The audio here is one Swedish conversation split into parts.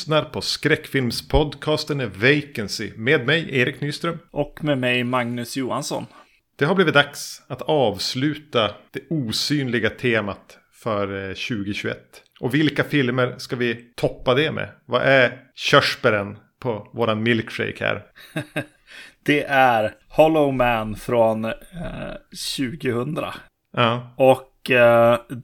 Lyssnar på skräckfilmspodcasten Vacancy med mig Erik Nyström. Och med mig Magnus Johansson. Det har blivit dags att avsluta det osynliga temat för 2021. Eh, Och vilka filmer ska vi toppa det med? Vad är körsbären på våran milkshake här? det är Hollow Man från eh, 2000. Ja. Och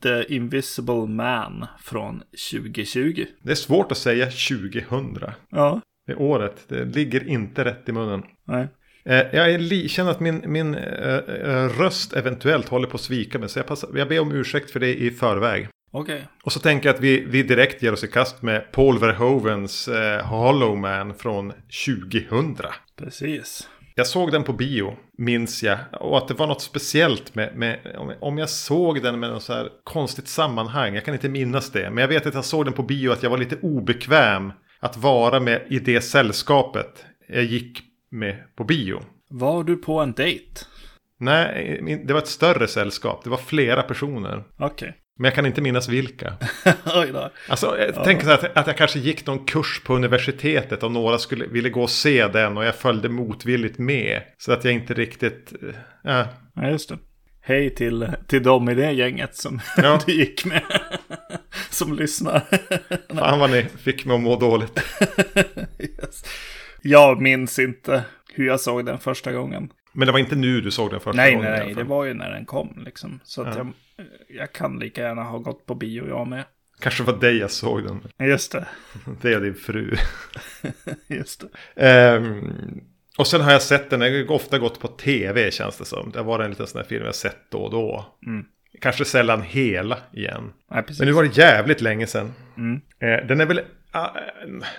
The Invisible Man från 2020. Det är svårt att säga 2000. Ja. Det året. Det ligger inte rätt i munnen. Nej. Eh, jag känner att min, min uh, röst eventuellt håller på att svika mig. Så jag, passar, jag ber om ursäkt för det i förväg. Okay. Och så tänker jag att vi, vi direkt ger oss i kast med Paul Verhovens uh, Hollow Man från 2000. Precis. Jag såg den på bio, minns jag. Och att det var något speciellt med, med om jag såg den med något så här konstigt sammanhang. Jag kan inte minnas det. Men jag vet att jag såg den på bio att jag var lite obekväm att vara med i det sällskapet jag gick med på bio. Var du på en dejt? Nej, det var ett större sällskap. Det var flera personer. Okej. Okay. Men jag kan inte minnas vilka. Oj då. Alltså, jag ja. tänker att, att jag kanske gick någon kurs på universitetet och några skulle, ville gå och se den och jag följde motvilligt med. Så att jag inte riktigt... Äh. Ja, just det. Hej till, till dem i det gänget som ja. du gick med. som lyssnar. Fan vad ni fick mig att må dåligt. yes. Jag minns inte hur jag såg den första gången. Men det var inte nu du såg den första nej, gången? Nej, nej, det var ju när den kom liksom. Så att ja. jag, jag kan lika gärna ha gått på bio jag med. Kanske var dig jag såg den. Just det. Det är din fru. Just det. Um, och sen har jag sett den, jag har ofta gått på tv känns det som. Det var en liten sån här film jag sett då och då. Mm. Kanske sällan hela igen. Nej, Men nu var det jävligt länge sedan. Mm. Uh, den är väl uh,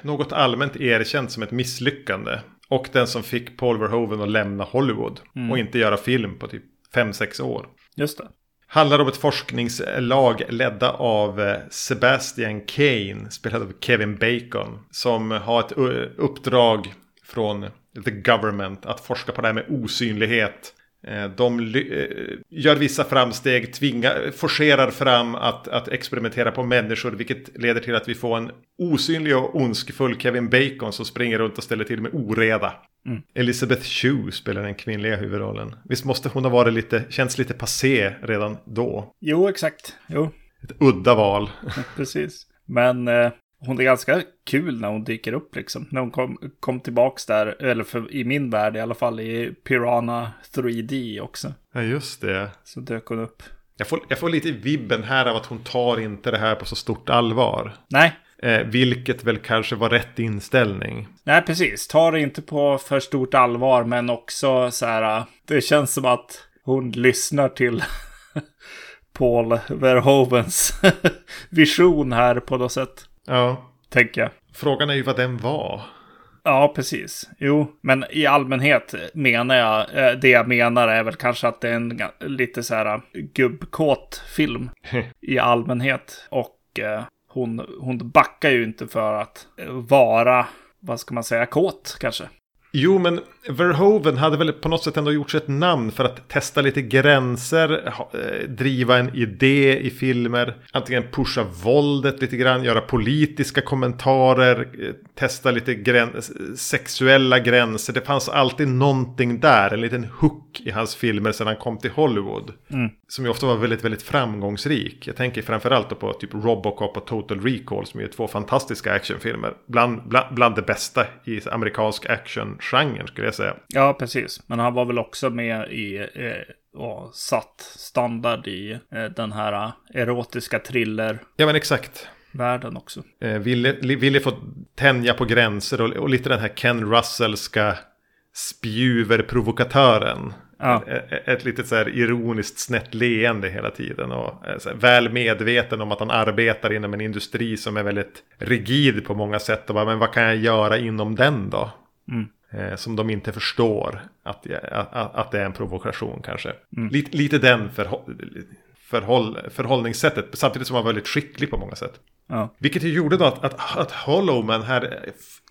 något allmänt erkänt som ett misslyckande. Och den som fick Paul Verhoeven att lämna Hollywood. Mm. Och inte göra film på typ 5-6 år. Just det. Handlar om ett forskningslag ledda av eh, Sebastian Kane, spelad av Kevin Bacon. Som har ett uppdrag från the government att forska på det här med osynlighet. Eh, de eh, gör vissa framsteg, tvingar, forcerar fram att, att experimentera på människor. Vilket leder till att vi får en osynlig och ondskefull Kevin Bacon som springer runt och ställer till med oreda. Mm. Elizabeth Shue spelar den kvinnliga huvudrollen. Visst måste hon ha varit lite, känns lite passé redan då? Jo, exakt. Jo. Ett udda val. Precis. Men eh, hon är ganska kul när hon dyker upp liksom. När hon kom, kom tillbaks där, eller för, i min värld i alla fall, i Piranha 3D också. Ja, just det. Så dök hon upp. Jag får, jag får lite vibben här av att hon tar inte det här på så stort allvar. Nej. Eh, vilket väl kanske var rätt inställning. Nej, precis. Tar det inte på för stort allvar, men också så här. Det känns som att hon lyssnar till Paul Verhovens vision här på något sätt. Ja. Tänker jag. Frågan är ju vad den var. Ja, precis. Jo, men i allmänhet menar jag, eh, det jag menar är väl kanske att det är en lite så här gubbkåt film i allmänhet. Och eh, hon, hon backar ju inte för att vara, vad ska man säga, kåt kanske. Jo, men Verhoeven hade väl på något sätt ändå gjort sig ett namn för att testa lite gränser, eh, driva en idé i filmer, antingen pusha våldet lite grann, göra politiska kommentarer, eh, testa lite gräns sexuella gränser. Det fanns alltid någonting där, en liten hook i hans filmer sedan han kom till Hollywood. Mm. Som ju ofta var väldigt, väldigt framgångsrik. Jag tänker framförallt på typ Robocop och Total Recall som är två fantastiska actionfilmer. Bland, bland, bland det bästa i amerikansk action-genren skulle jag säga. Ja, precis. Men han var väl också med i eh, och satt standard i eh, den här eh, erotiska thriller. Ja, men exakt. Världen också. Eh, ville, ville få tänja på gränser och, och lite den här Ken Russellska spjuverprovokatören. Ja. Ett, ett litet så här ironiskt snett leende hela tiden. Och eh, här, väl medveten om att han arbetar inom en industri som är väldigt rigid på många sätt. Och bara, men vad kan jag göra inom den då? Mm. Eh, som de inte förstår att, att, att det är en provokation kanske. Mm. Lite, lite den förhåll, förhåll, förhållningssättet. Samtidigt som han var väldigt skicklig på många sätt. Ja. Vilket ju gjorde då att, att, att Hollowman här.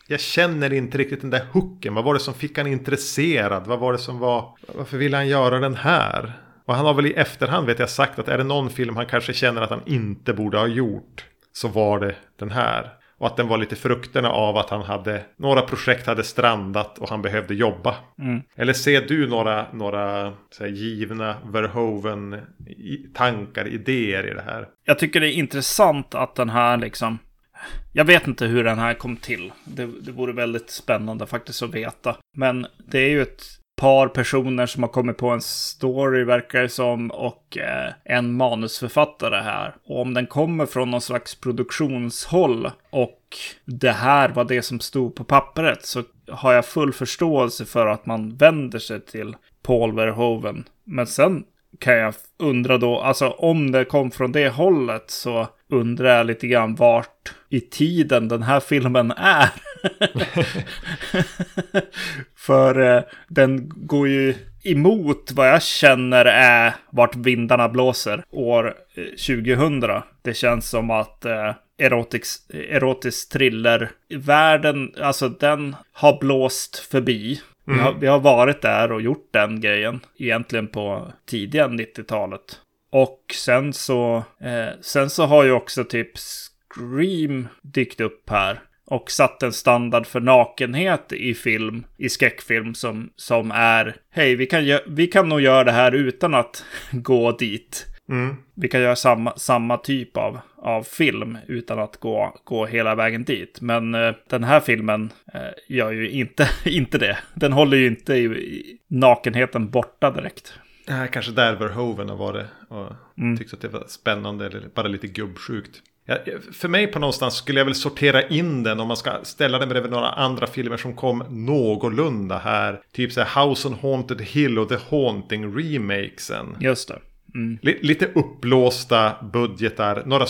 Jag känner inte riktigt den där hooken. Vad var det som fick han intresserad? Vad var det som var. Varför ville han göra den här? Och han har väl i efterhand vet jag sagt att är det någon film han kanske känner att han inte borde ha gjort. Så var det den här. Och att den var lite frukterna av att han hade några projekt hade strandat och han behövde jobba. Mm. Eller ser du några, några här, givna Verhoeven-tankar, idéer i det här? Jag tycker det är intressant att den här liksom... Jag vet inte hur den här kom till. Det, det vore väldigt spännande faktiskt att veta. Men det är ju ett par personer som har kommit på en story verkar det som och eh, en manusförfattare här. Och om den kommer från någon slags produktionshåll och det här var det som stod på pappret så har jag full förståelse för att man vänder sig till Paul Verhoeven. Men sen kan jag undra då, alltså om det kom från det hållet så undrar jag lite grann vart i tiden den här filmen är. För eh, den går ju emot vad jag känner är vart vindarna blåser år eh, 2000. Det känns som att eh, erotisk, erotisk thriller-världen, alltså den har blåst förbi. Vi, har, vi har varit där och gjort den grejen egentligen på tidiga 90-talet. Och sen så, eh, sen så har ju också typ Scream dykt upp här. Och satt en standard för nakenhet i film, i skräckfilm som, som är Hej, vi kan, vi kan nog göra det här utan att gå dit. Mm. Vi kan göra samma, samma typ av, av film utan att gå, gå hela vägen dit. Men eh, den här filmen eh, gör ju inte, inte det. Den håller ju inte i, i nakenheten borta direkt. Det här kanske där Verhoeven har varit och Mm. tyckt att det var spännande eller bara lite gubbsjukt. Ja, för mig på någonstans skulle jag väl sortera in den om man ska ställa den bredvid några andra filmer som kom någorlunda här. Typ så här House on Haunted Hill och The Haunting remakesen. Just det. Mm. Li- lite uppblåsta budgetar, några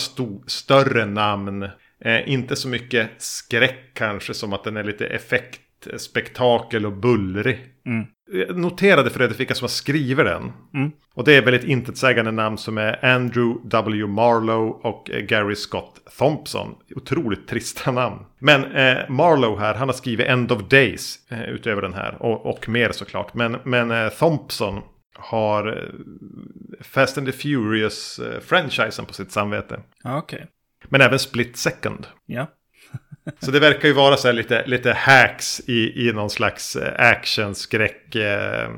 större namn. Eh, inte så mycket skräck kanske som att den är lite effekt, spektakel och bullrig. Mm. Jag noterade för övrigt vilka som har skrivit den. Mm. Och det är väldigt intetsägande namn som är Andrew W. Marlowe och eh, Gary Scott Thompson. Otroligt trista namn. Men eh, Marlowe här, han har skrivit End of Days eh, utöver den här. Och, och mer såklart. Men, men eh, Thompson har eh, Fast and the Furious-franchisen på sitt samvete. Okej. Men även Split Second. Ja. Så det verkar ju vara så här lite, lite hacks i, i någon slags eh, action, skräck, eh,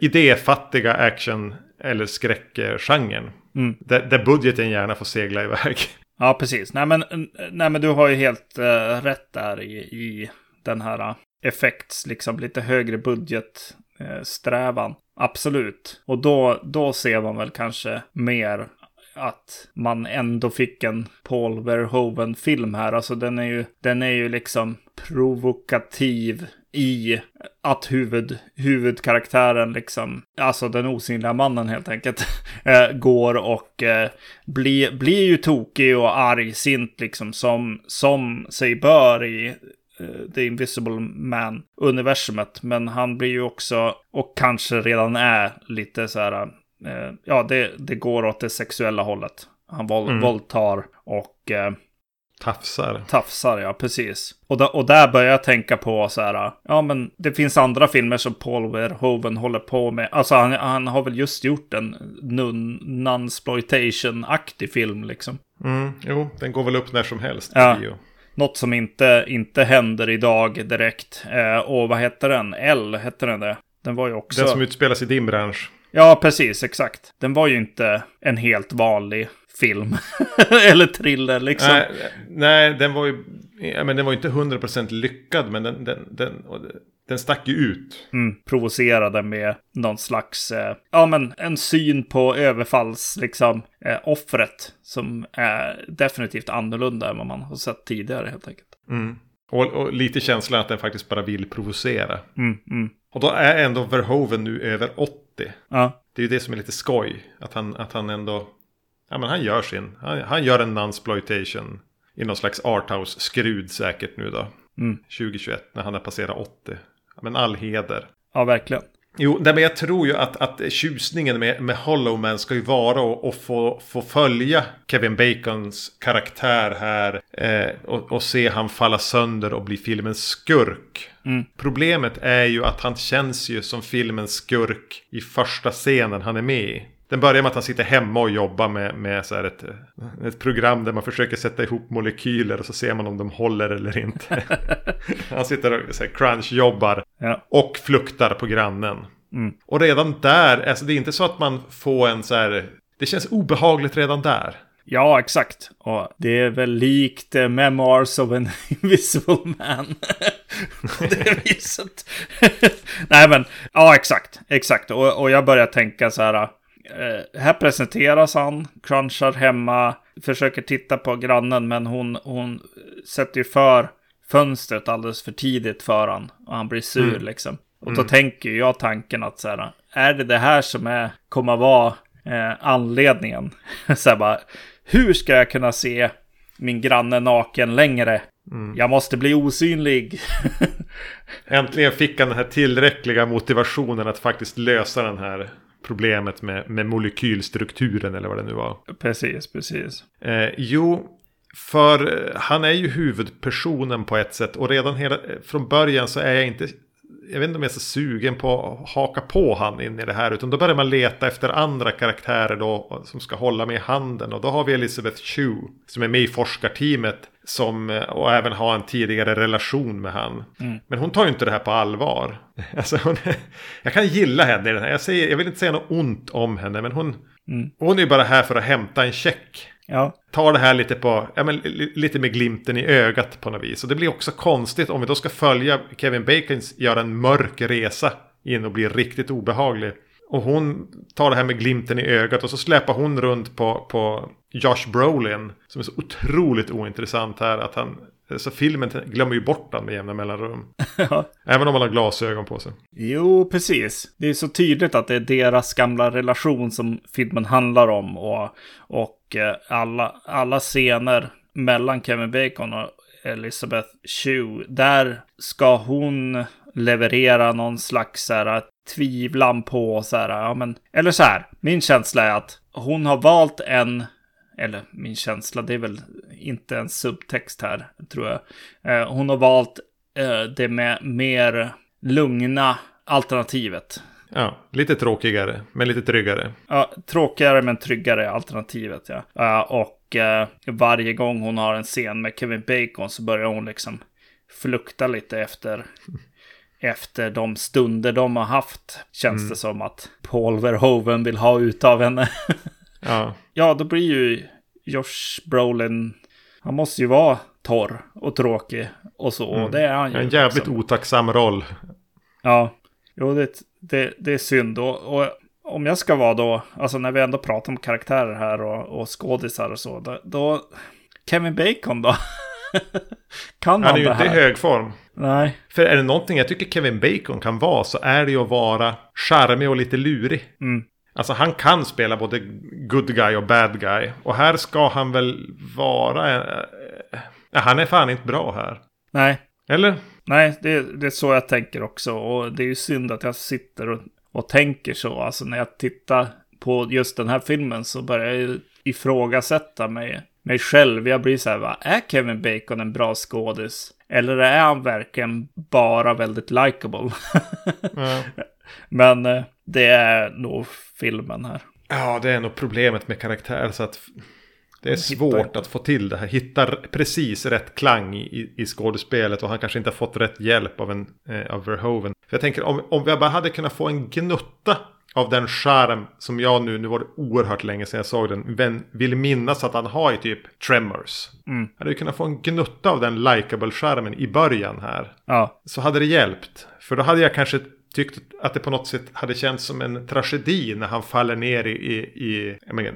idéfattiga action eller skräckgenren. Mm. Där, där budgeten gärna får segla iväg. Ja, precis. Nej men, nej, men du har ju helt eh, rätt där i, i den här uh, effekts, liksom lite högre budget eh. Absolut. Och då, då ser man väl kanske mer att man ändå fick en Paul Verhoeven-film här. Alltså den är ju, den är ju liksom provokativ i att huvud, huvudkaraktären, liksom, alltså den osynliga mannen helt enkelt, eh, går och eh, blir, blir ju tokig och argsint liksom som, som sig bör i eh, The Invisible Man-universumet. Men han blir ju också, och kanske redan är, lite så här, eh, ja, det, det går åt det sexuella hållet. Han våld, Mm. våldtar och eh, Tafsar. Tafsar, ja precis. Och, da, och där börjar jag tänka på så här, ja men det finns andra filmer som Paul Verhoeven håller på med. Alltså han, han har väl just gjort en nun- nunsploitation-aktig film liksom. Mm, jo, den går väl upp när som helst. Ja. bio. Något som inte, inte händer idag direkt. Eh, och vad heter den? L, hette den det? Den var ju också... Den som utspelas i din bransch. Ja, precis, exakt. Den var ju inte en helt vanlig film. Eller thriller liksom. Nej, nej, den var ju ja, men den var ju inte 100% lyckad. Men den, den, den, den stack ju ut. mm, provocerade med någon slags, eh, ja men en syn på överfalls, liksom, eh, offret som är definitivt annorlunda än vad man har sett tidigare helt enkelt. Mm. Och, och lite känslan att den faktiskt bara vill provocera. Mm, mm. Och då är ändå Verhoeven nu över 80. Ja, Det är ju det som är lite skoj. Att han, att han ändå... Ja men han gör sin. Han, han gör en nunsploitation. I någon slags arthouse. Skrud säkert nu då. Mm. 2021 när han har passerat 80. Ja, men all heder. ja verkligen. Jo, nej, men jag tror ju att, att tjusningen med, med Hollow Man ska ju vara att få, få följa Kevin Bacons karaktär här. Eh, och, och se han falla sönder och bli filmens skurk. Mm. Problemet är ju att han känns ju som filmens skurk i första scenen han är med i. Den börjar med att han sitter hemma och jobbar med, med så ett, ett program där man försöker sätta ihop molekyler och så ser man om de håller eller inte. han sitter och så här, crunch-jobbar Ja. och fluktar på grannen. Mm. Och redan där, alltså det är inte så att man får en så här, det känns obehagligt redan där. Ja, exakt. Och det är väl likt eh, Memoirs of an Invisible Man. På det viset. Nej, men ja, exakt. Exakt. Och, och jag börjar tänka så här. Eh, här presenteras han, crunchar hemma, försöker titta på grannen, men hon, hon sätter ju för fönstret alldeles för tidigt för han. Och han blir sur Mm. liksom. Och då tänker jag tanken att så här, är det det här som är, kommer vara eh, anledningen? så här bara, hur ska jag kunna se min granne naken längre? Jag måste bli osynlig. Äntligen fick han den här tillräckliga motivationen att faktiskt lösa den här problemet med, med molekylstrukturen eller vad det nu var. precis, precis. Eh, jo, för han är ju huvudpersonen på ett sätt och redan hela, eh, från början så är jag inte jag vet inte om jag är så sugen på att haka på han in i det här. Utan då börjar man leta efter andra karaktärer då som ska hålla med i handen. Och då har vi Elizabeth Shue som är med i forskarteamet. Som, och även har en tidigare relation med han. Men hon tar ju inte det här på allvar. Alltså hon, jag kan gilla henne i den här. Jag, säger, jag vill inte säga något ont om henne. Men hon, hon är ju bara här för att hämta en check Ja, tar det här lite på, ja men lite med glimten i ögat på något vis. Och det blir också konstigt om vi då ska följa Kevin Bacons göra en mörk resa in och bli riktigt obehaglig. Och hon tar det här med glimten i ögat och så släpar hon runt på, på Josh Brolin. Som är så otroligt ointressant här att han, så filmen glömmer ju bort honom med jämna mellanrum. ja. Även om han har glasögon på sig. Jo, precis. Det är så tydligt att det är deras gamla relation som filmen handlar om. Och, och eh, alla, alla scener mellan Kevin Bacon och Elizabeth Shue. Där ska hon leverera någon slags så här, tvivlan på så här, ja men, eller så här, min känsla är att hon har valt en, eller min känsla, det är väl inte en subtext här, tror jag. Eh, hon har valt eh, det med mer lugna alternativet. Ja, lite tråkigare, men lite tryggare. Ja, tråkigare men tryggare alternativet, ja. Ja, och eh, varje gång hon har en scen med Kevin Bacon så börjar hon liksom flukta lite efter, efter de stunder de har haft. Känns det som att Paul Verhoeven vill ha ut av henne. Ja, ja, då blir ju Josh Brolin, han måste ju vara torr och tråkig och så. Och det är han ju. en jävligt liksom. otacksam roll. Ja, jo det, det, det är synd. Och, och om jag ska vara då, alltså när vi ändå pratar om karaktärer här och, och skådisar och så, då, då Kevin Bacon då? kan Han är han ju det inte i hög form. Nej. För är det någonting jag tycker Kevin Bacon kan vara så är det ju att vara charmig och lite lurig. Mm. Alltså han kan spela både good guy och bad guy. Och här ska han väl vara... eh, eh, han är fan inte bra här. Nej, Eller? nej det, det är så jag tänker också. Och det är ju synd att jag sitter och, och tänker så. Alltså när jag tittar på just den här filmen så börjar jag ju ifrågasätta mig, mig själv. Jag blir så här, va, är Kevin Bacon en bra skådis? Eller är han verkligen bara väldigt likable? Ja. Men eh, det är nog filmen här. ja, det är nog problemet med karaktär. Så att det är svårt att få till det här. Hitta precis rätt klang i, i skådespelet. Och han kanske inte har fått rätt hjälp av, en, eh, av Verhoeven. För jag tänker om, om vi bara hade kunnat få en gnutta av den charm som jag nu, nu var det oerhört länge sedan jag såg den, men vill minnas att han har i typ Tremors. Mm. Hade vi kunnat få en gnutta av den likable charmen i början här. Ja, Så hade det hjälpt. För då hade jag kanske tyckt att det på något sätt hade känts som en tragedi när han faller ner i, i, i menar,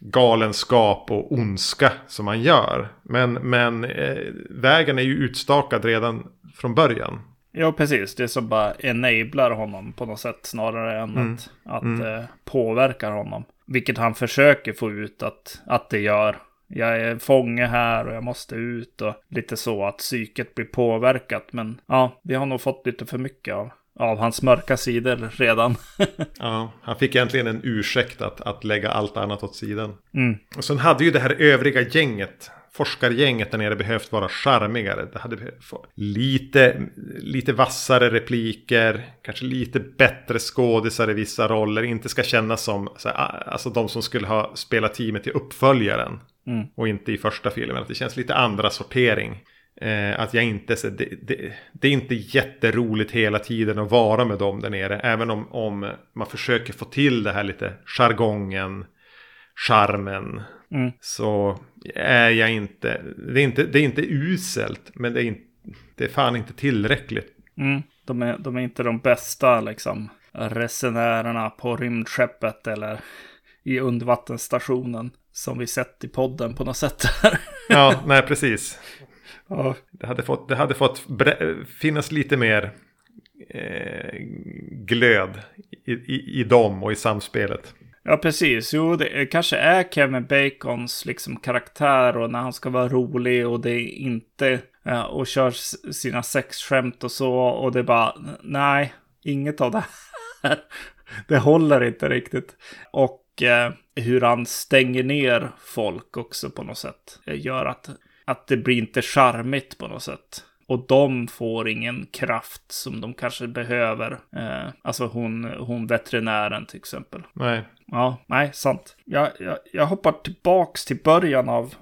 galenskap och ondska som han gör. Men, men eh, vägen är ju utstakad redan från början. ja precis. Det som bara enablar honom på något sätt snarare än Mm. att, att eh, påverkar honom. Vilket han försöker få ut att, att det gör. Jag är fånge här och jag måste ut och lite så att psyket blir påverkat. Men ja, vi har nog fått lite för mycket av, av hans mörka sidor redan. Ja, han fick egentligen en ursäkt att, att lägga allt annat åt sidan. mm. Och sen hade ju det här övriga gänget, forskargänget där nere behövt vara charmigare. Det hade behövt få lite, lite vassare repliker, kanske lite bättre skådisar i vissa roller. Inte ska kännas som här, alltså de som skulle ha spelat teamet i uppföljaren. Mm. Och inte i första filmen. Att det känns lite andra sortering. Eh, att jag inte, så det, det, det, är inte jätteroligt hela tiden att vara med dem där nere. Även om, om man försöker få till det här lite jargongen, charmen. Mm. Så är jag inte, det är inte, det är inte uselt. Men det är, inte, det är fan inte tillräckligt. Mm. De, är, de är inte de bästa liksom resenärerna på rymdskeppet eller i undervattensstationen som vi sett i podden på något sätt. ja, nej precis. Ja. Det hade fått, det hade fått finnas lite mer eh, glöd i, i, i dem och i samspelet. Ja, precis. Jo, det kanske är Kevin Bacons liksom karaktär och när han ska vara rolig och det är inte eh, och kör sina sexskämt och så och det är bara nej, inget av det här. det håller inte riktigt. Och eh, hur han stänger ner folk också på något sätt eh, gör att att det blir inte charmigt på något sätt. Och de får ingen kraft som de kanske behöver. Eh, alltså hon, hon veterinären till exempel. Nej. Ja, nej, sant. Jag, jag, jag hoppar tillbaks till början av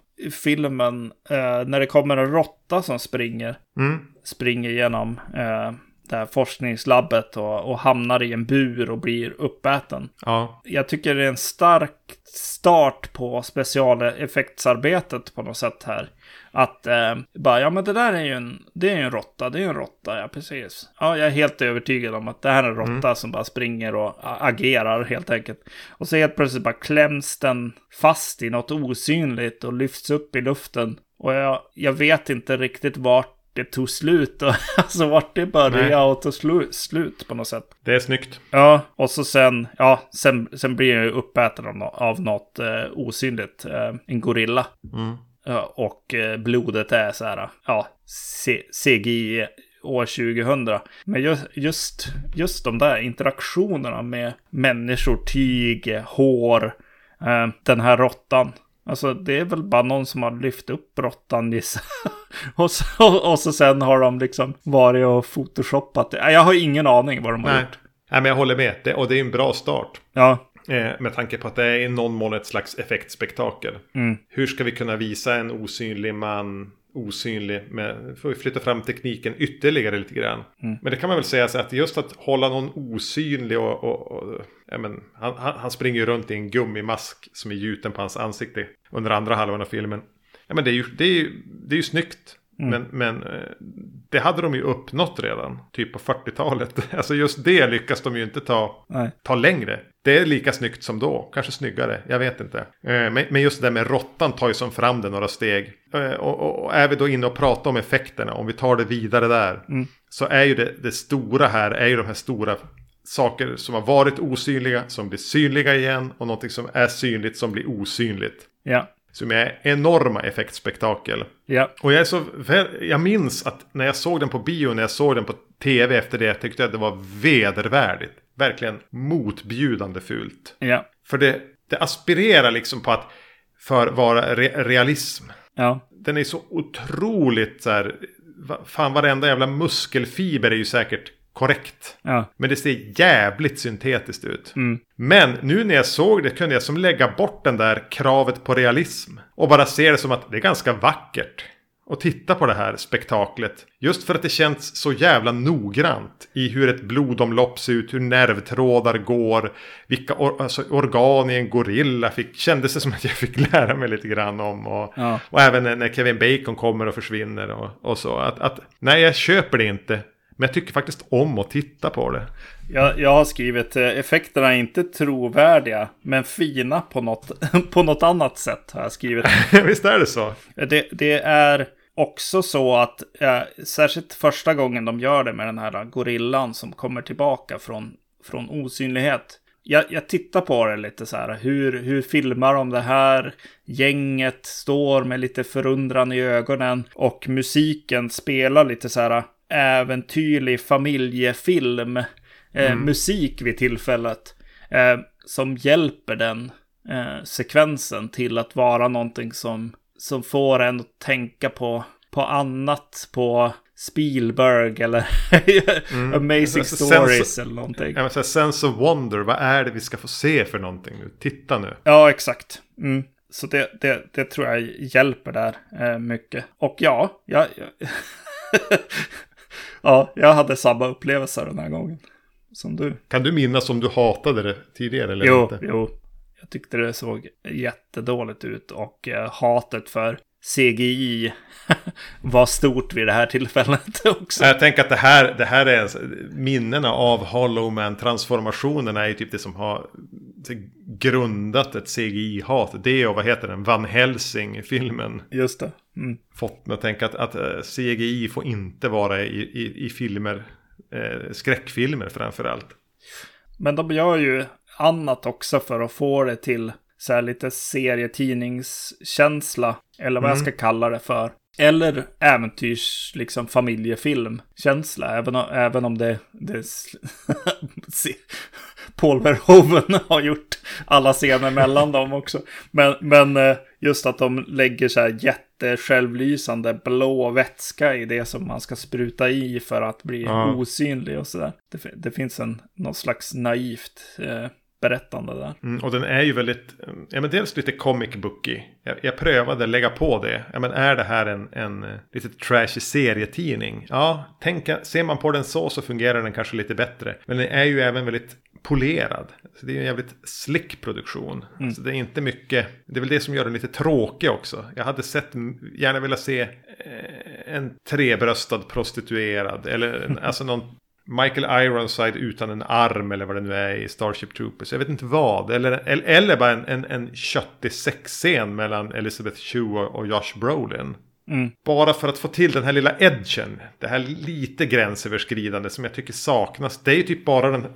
filmen. Eh, när det kommer en råtta som springer. Mm. Springer genom eh, det här forskningslabbet och, och, hamnar i en bur och blir uppäten. Ja. Jag tycker det är en stark start på specialeffektsarbetet på något sätt här. Att eh, bara, ja men det där är ju en, det är en råtta, det är ju en råtta, ja precis. Ja, jag är helt övertygad om att det här är en råtta mm. som bara springer och agerar helt enkelt. Och så helt plötsligt bara kläms den fast i något osynligt och lyfts upp i luften. Och jag, jag vet inte riktigt vart det tog slut. Och, alltså vart det började och tog slu slut på något sätt. Det är snyggt. Ja, och så sen, ja, sen, sen blir jag ju uppäten av, av något eh, osynligt. Eh, en gorilla. Mm. Och eh, blodet är så här, ja, CGI år 2000. Men just, just, just de där interaktionerna med människor, tyg, hår, eh, den här råttan. Alltså det är väl bara någon som har lyft upp råttan gissar och, så, och så sen har de liksom varit och photoshoppat det. Jag har ingen aning vad de har Nej. gjort. Nej, men jag håller med. Det, och det är en bra start. Ja. Eh, med tanke på att det är i någon mån ett slags effektspektakel. Mm. Hur ska vi kunna visa en osynlig man osynlig med, får vi flytta fram tekniken ytterligare lite grann. Mm. Men det kan man väl säga så att just att hålla någon osynlig och, och, och ja, men, han, han, springer ju runt i en gummimask som är gjuten på hans ansikte under andra halvan av filmen. Ja men det är ju, det är ju, det är ju snyggt. Mm. Men, men eh, det hade de ju uppnått redan, typ på 40-talet. Alltså just det lyckas de ju inte ta, ta längre. Det är lika snyggt som då, kanske snyggare, jag vet inte. Eh, men just det där med råttan tar ju som fram det några steg. Eh, och, är vi då inne och pratar om effekterna, om vi tar det vidare där. Mm. Så är ju det, det stora här, är ju de här stora saker som har varit osynliga, som blir synliga igen. Och någonting som är synligt som blir osynligt. Ja. Som är enorma effektspektakel. Ja. Och jag, är så, jag minns att när jag såg den på bio, när jag såg den på tv efter det, tyckte jag att det var vedervärdigt. Verkligen motbjudande fult. Ja. För det, det aspirerar liksom på att för vara re, realism. Ja. Den är så otroligt så här, fan varenda jävla muskelfiber är ju säkert korrekt. Ja. Men det ser jävligt syntetiskt ut. Mm. Men nu när jag såg det kunde jag som lägga bort den där kravet på realism. Och bara se det som att det är ganska vackert. Och titta på det här spektaklet. Just för att det känns så jävla noggrant i hur ett blodomlopp ser ut, hur nervtrådar går, vilka or alltså organ i en gorilla fick, kändes det som att jag fick lära mig lite grann om. Och, ja. och även när Kevin Bacon kommer och försvinner och, och så. Att, att, nej, jag köper det inte. Men jag tycker faktiskt om att titta på det. Jag, jag har skrivit eh, effekterna är inte trovärdiga, men fina på något, på något annat sätt. har jag skrivit. Visst är det så? Det, det är också så att, eh, särskilt första gången de gör det med den här gorillan som kommer tillbaka från, från osynlighet. Jag, jag tittar på det lite så här, hur, hur filmar de det här? Gänget står med lite förundran i ögonen och musiken spelar lite så här äventyrlig familjefilm. Eh, mm. musik vid tillfället. Eh, som hjälper den eh, sekvensen till att vara någonting som, som får en att tänka på, på annat, på Spielberg eller mm. Amazing Stories så, eller någonting. Ja, men så sense of wonder, vad är det vi ska få se för någonting nu? Titta nu. Ja, exakt. Mm. Så det, det, det, tror jag hjälper där eh, mycket. Och ja, jag, jag ja, jag hade samma upplevelse den här gången som du. Kan du minnas om du hatade det tidigare eller jo, inte? Jo, jag tyckte det såg jättedåligt ut och eh, hatet för CGI var stort vid det här tillfället också. Jag tänker att det här, det här är minnena av Hollow Man-transformationerna är ju typ det som har grundat ett CGI-hat. Det och vad heter den? Van Helsing-filmen. Just det. Mm. Fått mig att tänka att, att eh, CGI får inte vara i, i, i filmer, eh, skräckfilmer framförallt. Men de gör ju annat också för att få det till så här lite serietidningskänsla. Eller vad mm. jag ska kalla det för. Eller äventyrs, liksom familjefilmkänsla. Även, även om det, det Paul Verhoeven har gjort alla scener mellan dem också. Men, men eh, just att de lägger så här jättesjälvlysande blå vätska i det som man ska spruta i för att bli ja. osynlig och sådär. Det, det finns en någon slags naivt eh, berättande där. Mm, och den är ju väldigt, ja men dels lite comic booky. Jag, jag prövade lägga på det. Ja men är det här en, en lite trashy serietidning? Ja, tänk, ser man på den så så fungerar den kanske lite bättre. Men den är ju även väldigt polerad. Så det är en jävligt slick produktion. Mm. Så det är inte mycket, det är väl det som gör den lite tråkig också. Jag hade sett, gärna velat se eh, en trebröstad prostituerad. Eller en, alltså någon Michael Ironside utan en arm eller vad det nu är i Starship Troopers. Jag vet inte vad. Eller, eller, eller bara en, en, en köttig sexscen mellan Elizabeth Shue och Josh Brolin. Mm. Bara för att få till den här lilla edgen. Det här lite gränsöverskridande som jag tycker saknas. Det är ju typ bara den,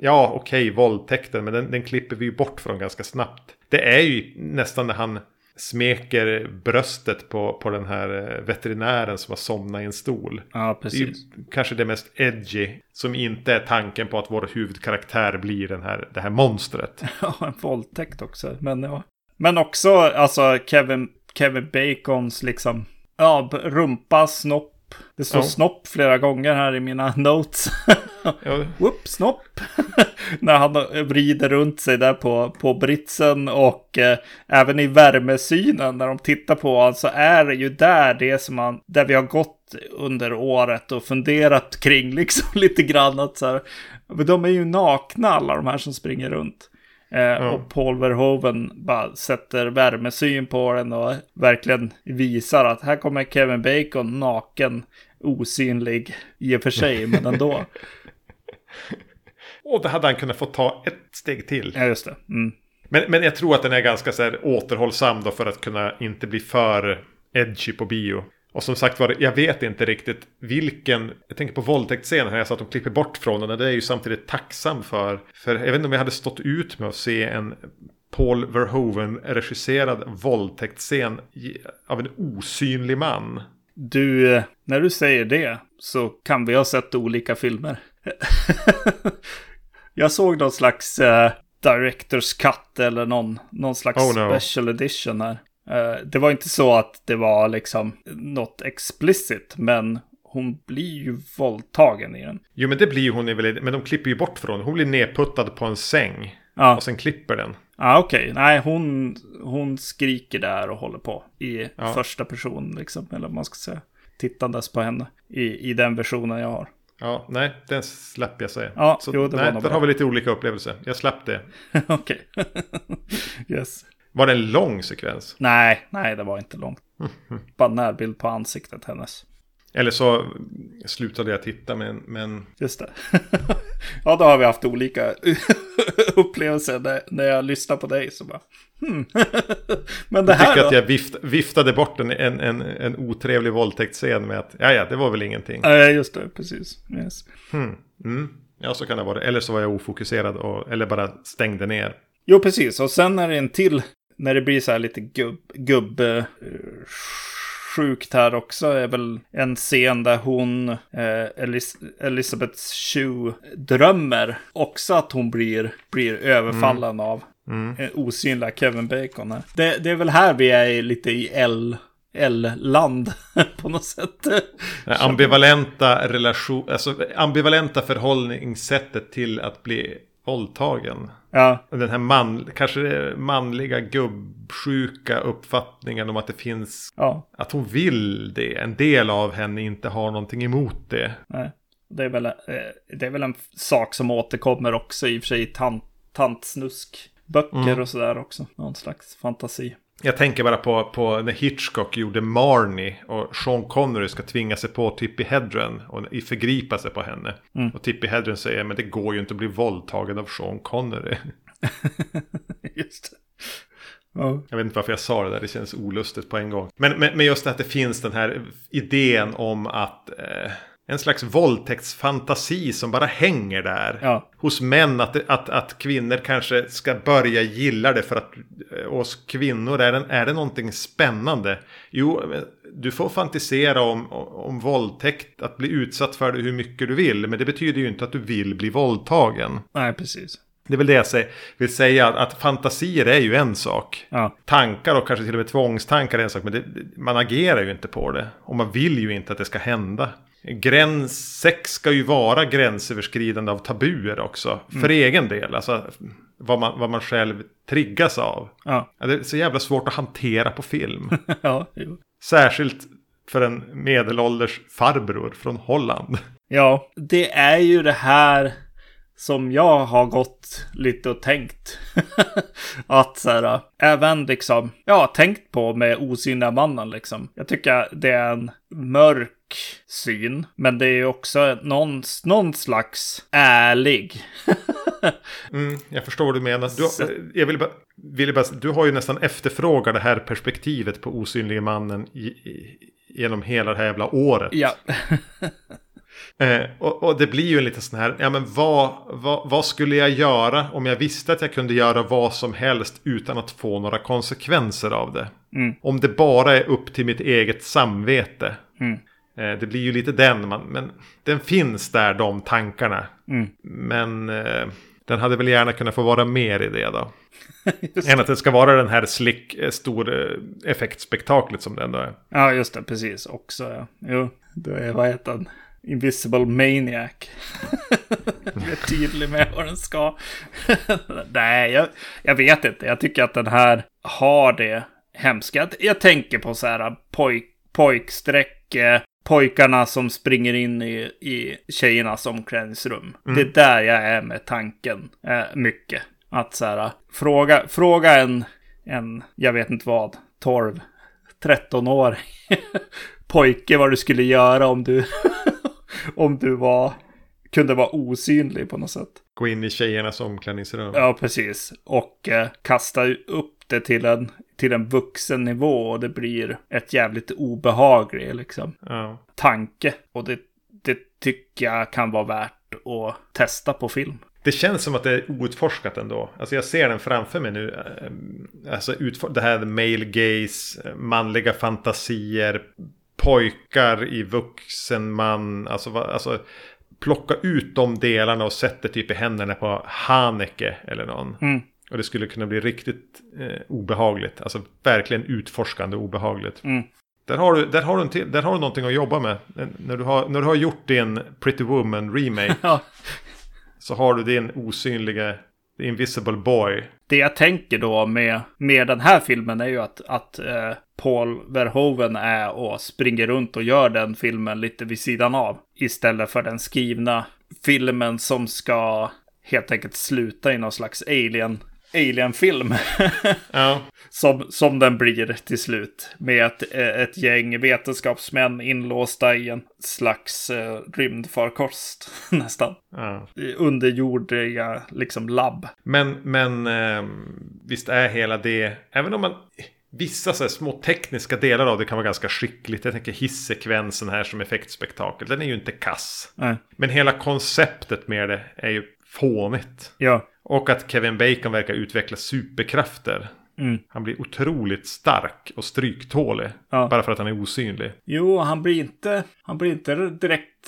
ja okej, okay, våldtäkten, men den, den klipper vi ju bort från ganska snabbt. Det är ju nästan när han smeker bröstet på, på den här eh, veterinären som har somnat i en stol. Ja, precis. Det är kanske det mest edgy. Som inte är tanken på att vår huvudkaraktär blir den här, det här monstret. Ja, en våldtäkt också. Men, ja. Men också alltså Kevin, Kevin Bacons liksom, ja, rumpa, snopp. Det står ja. snopp flera gånger här i mina notes. ja. Whoop, snopp. när han vrider runt sig där på, på britsen och eh, även i värmesynen när de tittar på honom så är det ju där det som man, där vi har gått under året och funderat kring liksom lite grann att så här, men de är ju nakna alla de här som springer runt. Mm. Och Paul Verhoeven bara sätter värmesyn på den och verkligen visar att här kommer Kevin Bacon naken, osynlig i och för sig, men ändå. Och det hade han kunnat få ta ett steg till. Ja, just det. Mm. Men, men jag tror att den är ganska så här återhållsam då för att kunna inte bli för edgy på bio. Och som sagt var, jag vet inte riktigt vilken, jag tänker på våldtäktsscenen här, jag sa att de klipper bort från den, det är ju samtidigt tacksam för. För jag vet inte om jag hade stått ut med att se en Paul Verhoeven regisserad våldtäktsscen av en osynlig man. Du, eh, när du säger det så kan vi ha sett olika filmer. jag såg någon slags uh, Directors Cut eller någon, någon slags oh no. special edition här. Uh, det var inte så att det var liksom något explicit, men hon blir ju våldtagen i den. Jo, men det blir hon väl, men de klipper ju bort från Hon blir nedputtad på en säng. Ja. Och sen klipper den. Ja, ah, okej. Okay. Nej, hon, hon skriker där och håller på i ja. första person, liksom. Eller vad man ska säga. Tittandes på henne i, i den versionen jag har. Ja, nej, den släpper jag säga. Ja, Så, jo, det nej, var där har vi lite olika upplevelser. Jag släpp det. Okej. yes. Var det en lång sekvens? Nej, nej, det var inte långt. Bara närbild på ansiktet hennes. Eller så slutade jag titta men... men... Just det. ja, då har vi haft olika upplevelser när, jag lyssnar på dig. Så bara, hmm. men det här Jag tycker då? att jag vift, viftade bort en, en, en, en otrevlig våldtäktsscen med att ja, ja, det var väl ingenting. Ja, just det, precis. Yes. Hmm. Mm. Ja, så kan det vara. Eller så var jag ofokuserad och, eller bara stängde ner. Jo, precis. Och sen är det en till, när det blir så här lite gubb... gubb uh, sjukt här också är väl en scen där hon, eh, Elis Elisabeth Shue, drömmer också att hon blir, blir överfallen mm. av, Mm. Eh, osynliga Kevin Bacon här. Det, det, är väl här vi är lite i L. L-land på något sätt. Ambivalenta relation, alltså ambivalenta förhållningssättet till att bli våldtagen. Ja. Den här man, kanske manliga gubbsjuka uppfattningen om att det finns, ja. att hon vill det. En del av henne inte har någonting emot det. Nej. Det är väl, eh, det är väl en sak som återkommer också i och för sig i tant, tantsnuskböcker mm. och sådär också. Någon slags fantasi. Jag tänker bara på, på när Hitchcock gjorde Marnie och Sean Connery ska tvinga sig på Tippi Hedren och förgripa sig på henne. Mm. Och Tippi Hedren säger men det går ju inte att bli våldtagen av Sean Connery. Just det. Ja. Jag vet inte varför jag sa det där, det känns olustigt på en gång. Men, men, men just att det finns den här idén om att eh, en slags våldtäktsfantasi som bara hänger där. Ja. Hos män att, att, att kvinnor kanske ska börja gilla det för att eh, oss kvinnor är det, är det någonting spännande. Jo, du får fantisera om, om våldtäkt, att bli utsatt för det hur mycket du vill. Men det betyder ju inte att du vill bli våldtagen. Nej, precis. Det är väl det jag vill säga, att fantasier är ju en sak. Ja. Tankar och kanske till och med tvångstankar är en sak, men det, man agerar ju inte på det. Och man vill ju inte att det ska hända. Gräns, sex ska ju vara gränsöverskridande av tabuer också. Mm. För egen del, alltså vad man, vad man själv triggas av. Ja, det är så jävla svårt att hantera på film. ja, jo. Särskilt för en medelålders farbror från Holland. Ja, det är ju det här som jag har gått lite och tänkt. att så här, även liksom, ja, tänkt på med osynliga mannen liksom. Jag tycker det är en mörk syn, men det är också någon, någon slags ärlig. mm, jag förstår vad du menar. Du, jag vill bara, vill bara, du har ju nästan efterfrågat det här perspektivet på osynlige mannen i, i, genom hela det här jävla året. Ja. Eh, och, och, det blir ju en liten sån här, ja men vad, vad, vad, skulle jag göra om jag visste att jag kunde göra vad som helst utan att få några konsekvenser av det? Mm. Om det bara är upp till mitt eget samvete. Mm. Eh, det blir ju lite den, man, men den finns där, de tankarna. Mm. Men eh, den hade väl gärna kunnat få vara mer i det då. Än att det ska vara den här slick, eh, stor effektspektaklet som det ändå är. Ja, just det, precis. Också, ja. Jo, då är, vad heter den? Invisible Maniac. jag är tydlig med vad den ska. Nej, jag, jag vet inte. Jag tycker att den här har det hemska. Jag tänker på så här pojk, pojksträck, pojkarna som springer in i, i tjejernas omklädningsrum. Mm. Det är där jag är med tanken eh, mycket. Att så här, fråga, fråga en, en, jag vet inte vad, 12, 13 år pojke vad du skulle göra om du om du var, kunde vara osynlig på något sätt. Gå in i tjejernas omklädningsrum. Ja, precis. Och eh, kasta upp det till en, till en vuxen nivå och det blir ett jävligt obehaglig liksom, ja. tanke. Och det, det tycker jag kan vara värt att testa på film. Det känns som att det är outforskat ändå. Alltså jag ser den framför mig nu. Eh, alltså det här male gaze, manliga fantasier, pojkar i vuxen man. Alltså, alltså plocka ut de delarna och sätta typ i händerna på Haneke eller någon. Mm. Och det skulle kunna bli riktigt eh, obehagligt. Alltså verkligen utforskande obehagligt. Mm. Där har, du, där, har du en till, där har du någonting att jobba med. När du har, när du har gjort din Pretty Woman remake. ja. Så har du din osynliga The Invisible Boy. Det jag tänker då med, med den här filmen är ju att, att eh, Paul Verhoeven är och springer runt och gör den filmen lite vid sidan av. Istället för den skrivna filmen som ska helt enkelt sluta i någon slags alien Alien-film. ja. som, som den blir till slut. Med ett, ett gäng vetenskapsmän inlåsta i en slags uh, rymdfarkost nästan. Ja. Underjordiga liksom labb. Men, men eh, visst är hela det, även om man... Vissa så små tekniska delar av det kan vara ganska skickligt. Jag tänker hissekvensen här som effektspektakel. Den är ju inte kass. Nej. Men hela konceptet med det är ju fånigt. Ja. Och att Kevin Bacon verkar utveckla superkrafter. Mm. Han blir otroligt stark och stryktålig. Ja. Bara för att han är osynlig. Jo, han blir inte, han blir inte direkt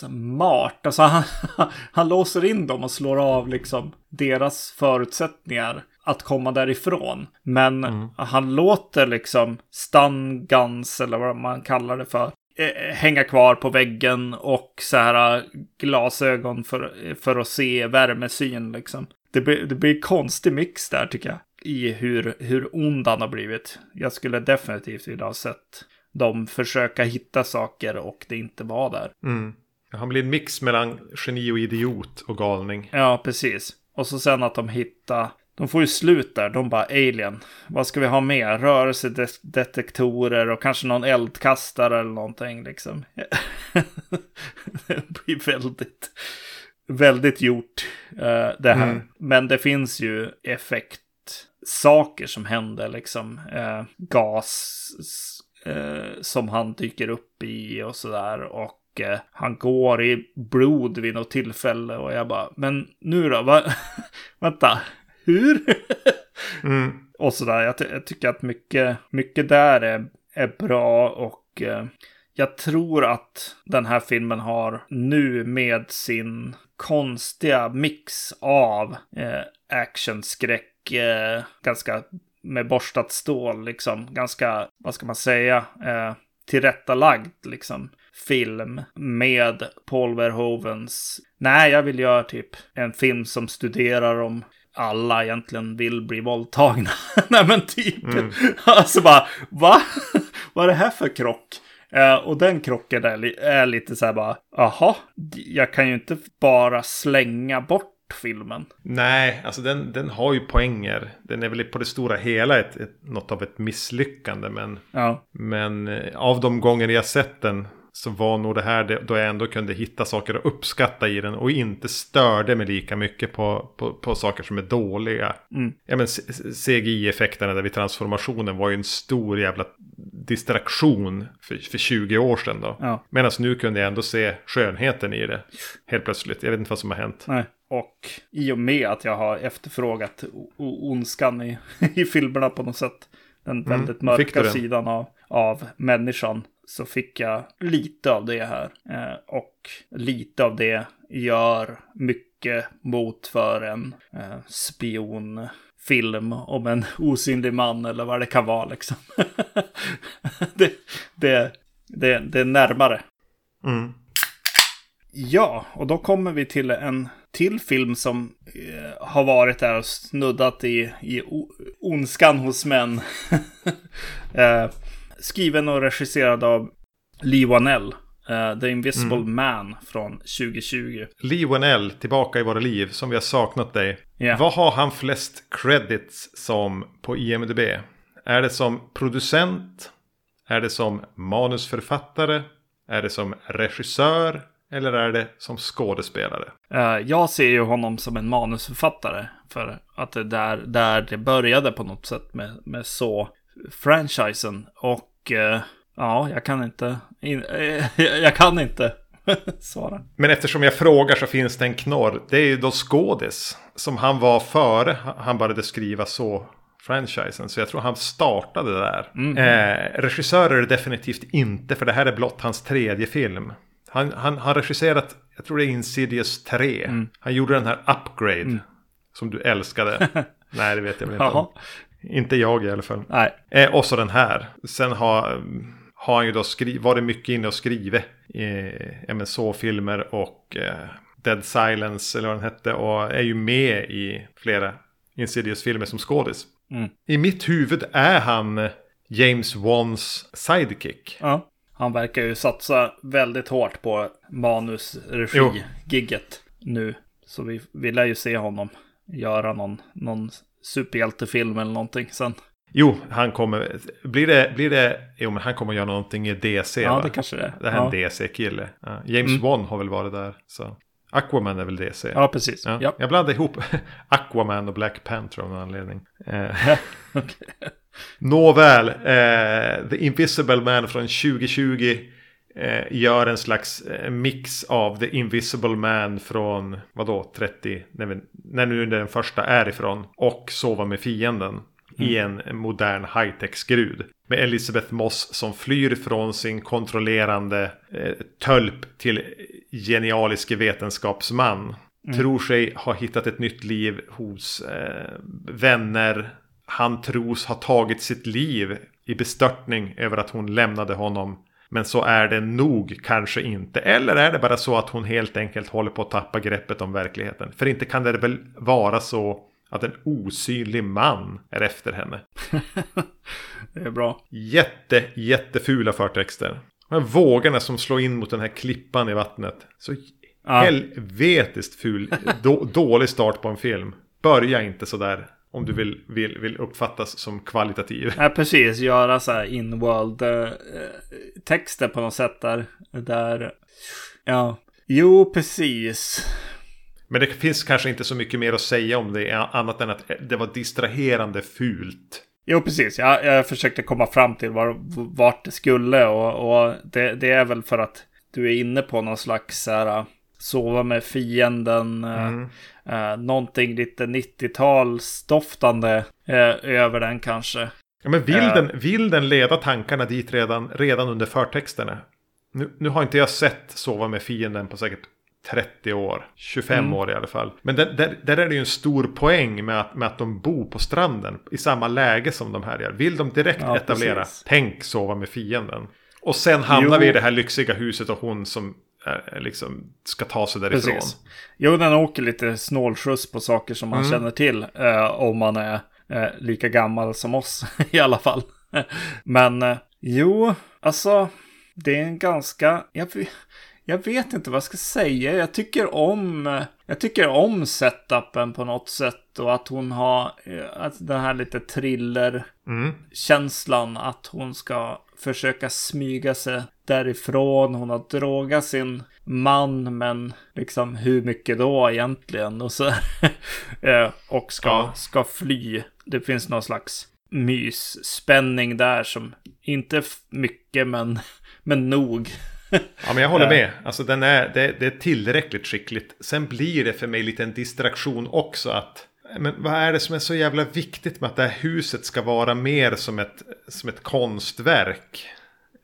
smart. Alltså han, han låser in dem och slår av liksom deras förutsättningar att komma därifrån. Men mm. han låter liksom stun guns eller vad man kallar det för eh, hänga kvar på väggen och så här glasögon för, för att se värmesyn liksom. Det blir, det blir konstig mix där tycker jag. I hur, hur ond han har blivit. Jag skulle definitivt vilja ha sett dem försöka hitta saker och det inte var där. Mm. Han blir en mix mellan geni och idiot och galning. Ja, precis. Och så sen att de hittar de får ju slut där, de bara alien. Vad ska vi ha mer? Rörelsedetektorer och kanske någon eldkastare eller någonting liksom. det blir väldigt, väldigt gjort uh, det här. Mm. Men det finns ju effektsaker som händer liksom. Uh, gas uh, som han dyker upp i och sådär. Och han går i blod vid något tillfälle och jag bara, men nu då? Va? Vänta, hur? mm. Och sådär. Jag, jag, tycker att mycket, mycket där är, är bra och eh, jag tror att den här filmen har nu med sin konstiga mix av eh, action, skräck, eh, ganska med borstat stål, liksom ganska, vad ska man säga, eh, tillrättalagd liksom film med Paul Verhovens. Nej, jag vill göra typ en film som studerar om alla egentligen vill bli våldtagna. Nej men typ. Mm. Alltså bara, va? Vad är det här för krock? Uh, och den krocken är, är lite så här bara, aha, jag kan ju inte bara slänga bort filmen. Nej, alltså den, den har ju poänger. Den är väl på det stora hela ett, ett, något av ett misslyckande. Men, ja. men eh, av de gånger jag sett den så var nog det här då jag ändå kunde hitta saker att uppskatta i den och inte störde mig lika mycket på, på, på saker som är dåliga. Mm. Ja, men CGI-effekterna där vid transformationen var ju en stor jävla distraktion för, för 20 år sedan då. Ja. Medan nu kunde jag ändå se skönheten i det helt plötsligt. Jag vet inte vad som har hänt. Nej. Och i och med att jag har efterfrågat ondskan i, i filmerna på något sätt. Den mm. väldigt mm. mörka sidan av, av människan så fick jag lite av det här. Eh, och lite av det gör mycket mot för en eh, spionfilm om en osynlig man eller vad det kan vara liksom. det, det, det, det är närmare. Mm. Ja, och då kommer vi till en till film som eh, har varit där och snuddat i, i ondskan hos män. eh, skriven och regisserad av Lee Wanell. Uh, The Invisible mm. Man från 2020. Lee Wanell, tillbaka i våra liv, som vi har saknat dig. Yeah. Vad har han flest credits som på IMDB? Är det som producent? Är det som manusförfattare? Är det som regissör? Eller är det som skådespelare? Uh, jag ser ju honom som en manusförfattare. För att det där, där det började på något sätt med, med så franchisen. Och eh, ja, jag kan inte, in, jag kan inte svara. Men eftersom jag frågar så finns det en knorr. Det är ju då skådis som han var före han började skriva så franchisen. Så jag tror han startade där. Mm. Eh, regissör är det definitivt inte, för det här är blott hans tredje film. Han har regisserat, jag tror det är Insidious 3. Mm. Han gjorde den här Upgrade. Mm. Som du älskade. Nej, det vet jag väl inte. Om. Inte jag i alla fall. Nej. Eh, och så den här. Sen har, har han ju då skri- varit mycket inne och skrivit eh, MSO-filmer och eh, Dead Silence eller vad den hette. Och är ju med i flera Insidious-filmer som skådis. Mm. I mitt huvud är han James Wans sidekick. Ja. Han verkar ju satsa väldigt hårt på manusregi-gigget nu. Så vi, vi lär ju se honom göra någon, någon superhjältefilm eller någonting sen. Jo, han kommer, blir det, blir det, jo men han kommer göra någonting i DC Ja, va? det kanske det är. Det här är ja. en DC-kille. Ja. James mm. Wan har väl varit där. Så. Aquaman är väl DC? Ja, precis. Ja. Ja. Jag blandade ihop Aquaman och Black Panther av någon anledning. Eh. okay. Nåväl, eh, The Invisible Man från 2020 eh, gör en slags eh, mix av The Invisible Man från, vadå, 30, när, när nu den första är ifrån, och Sova med fienden. Mm. I en modern high-tech-skrud. Med Elizabeth Moss som flyr från sin kontrollerande eh, tölp till genialiske vetenskapsman. Mm. Tror sig ha hittat ett nytt liv hos eh, vänner. Han tros ha tagit sitt liv i bestörtning över att hon lämnade honom. Men så är det nog kanske inte. Eller är det bara så att hon helt enkelt håller på att tappa greppet om verkligheten. För inte kan det väl vara så att en osynlig man är efter henne. det är bra. Jätte, jättefula förtexter. De här vågorna som slår in mot den här klippan i vattnet. Så ja. helvetiskt ful, då, dålig start på en film. Börja inte sådär. Om du vill, vill, vill uppfattas som kvalitativ. Ja, precis. Göra så här in-world eh, texter på något sätt där. Där, ja. Jo, precis. Men det finns kanske inte så mycket mer att säga om det. Annat än att det var distraherande fult. Jo, precis. Jag, jag försökte komma fram till var, vart det skulle. Och, och det, det, är väl för att du är inne på någon slags här, äh, sova med fienden. Äh, mm. Uh, någonting lite 90-talsdoftande uh, över den kanske. Ja, men vill, uh, den, vill den leda tankarna dit redan, redan under förtexterna? Nu, nu har inte jag sett Sova med fienden på säkert 30 år, 25 mm. år i alla fall. Men där, där, där, är det ju en stor poäng med att, med att de bor på stranden i samma läge som de här gör. Vill de direkt ja, etablera, precis. tänk sova med fienden. Och sen hamnar jo. vi i det här lyxiga huset och hon som liksom ska ta sig därifrån. Precis. Jo, den åker lite snålskjuts på saker som man mm. känner till. Eh, om man är eh, lika gammal som oss i alla fall. Men eh, jo, alltså det är en ganska... Jag, jag vet inte vad jag ska säga. Jag tycker om, jag tycker om setupen på något sätt och att hon har att den här lite thriller-känslan mm. att hon ska försöka smyga sig därifrån. Hon har drogat sin man, men liksom hur mycket då egentligen? Och så eh, och ska, ja. ska fly. Det finns någon slags mysspänning där som inte mycket, men, men nog. Ja, men jag håller med. Alltså, den är, det, det, är tillräckligt skickligt. Sen blir det för mig lite en distraktion också att men vad är det som är så jävla viktigt med att det här huset ska vara mer som ett, som ett konstverk?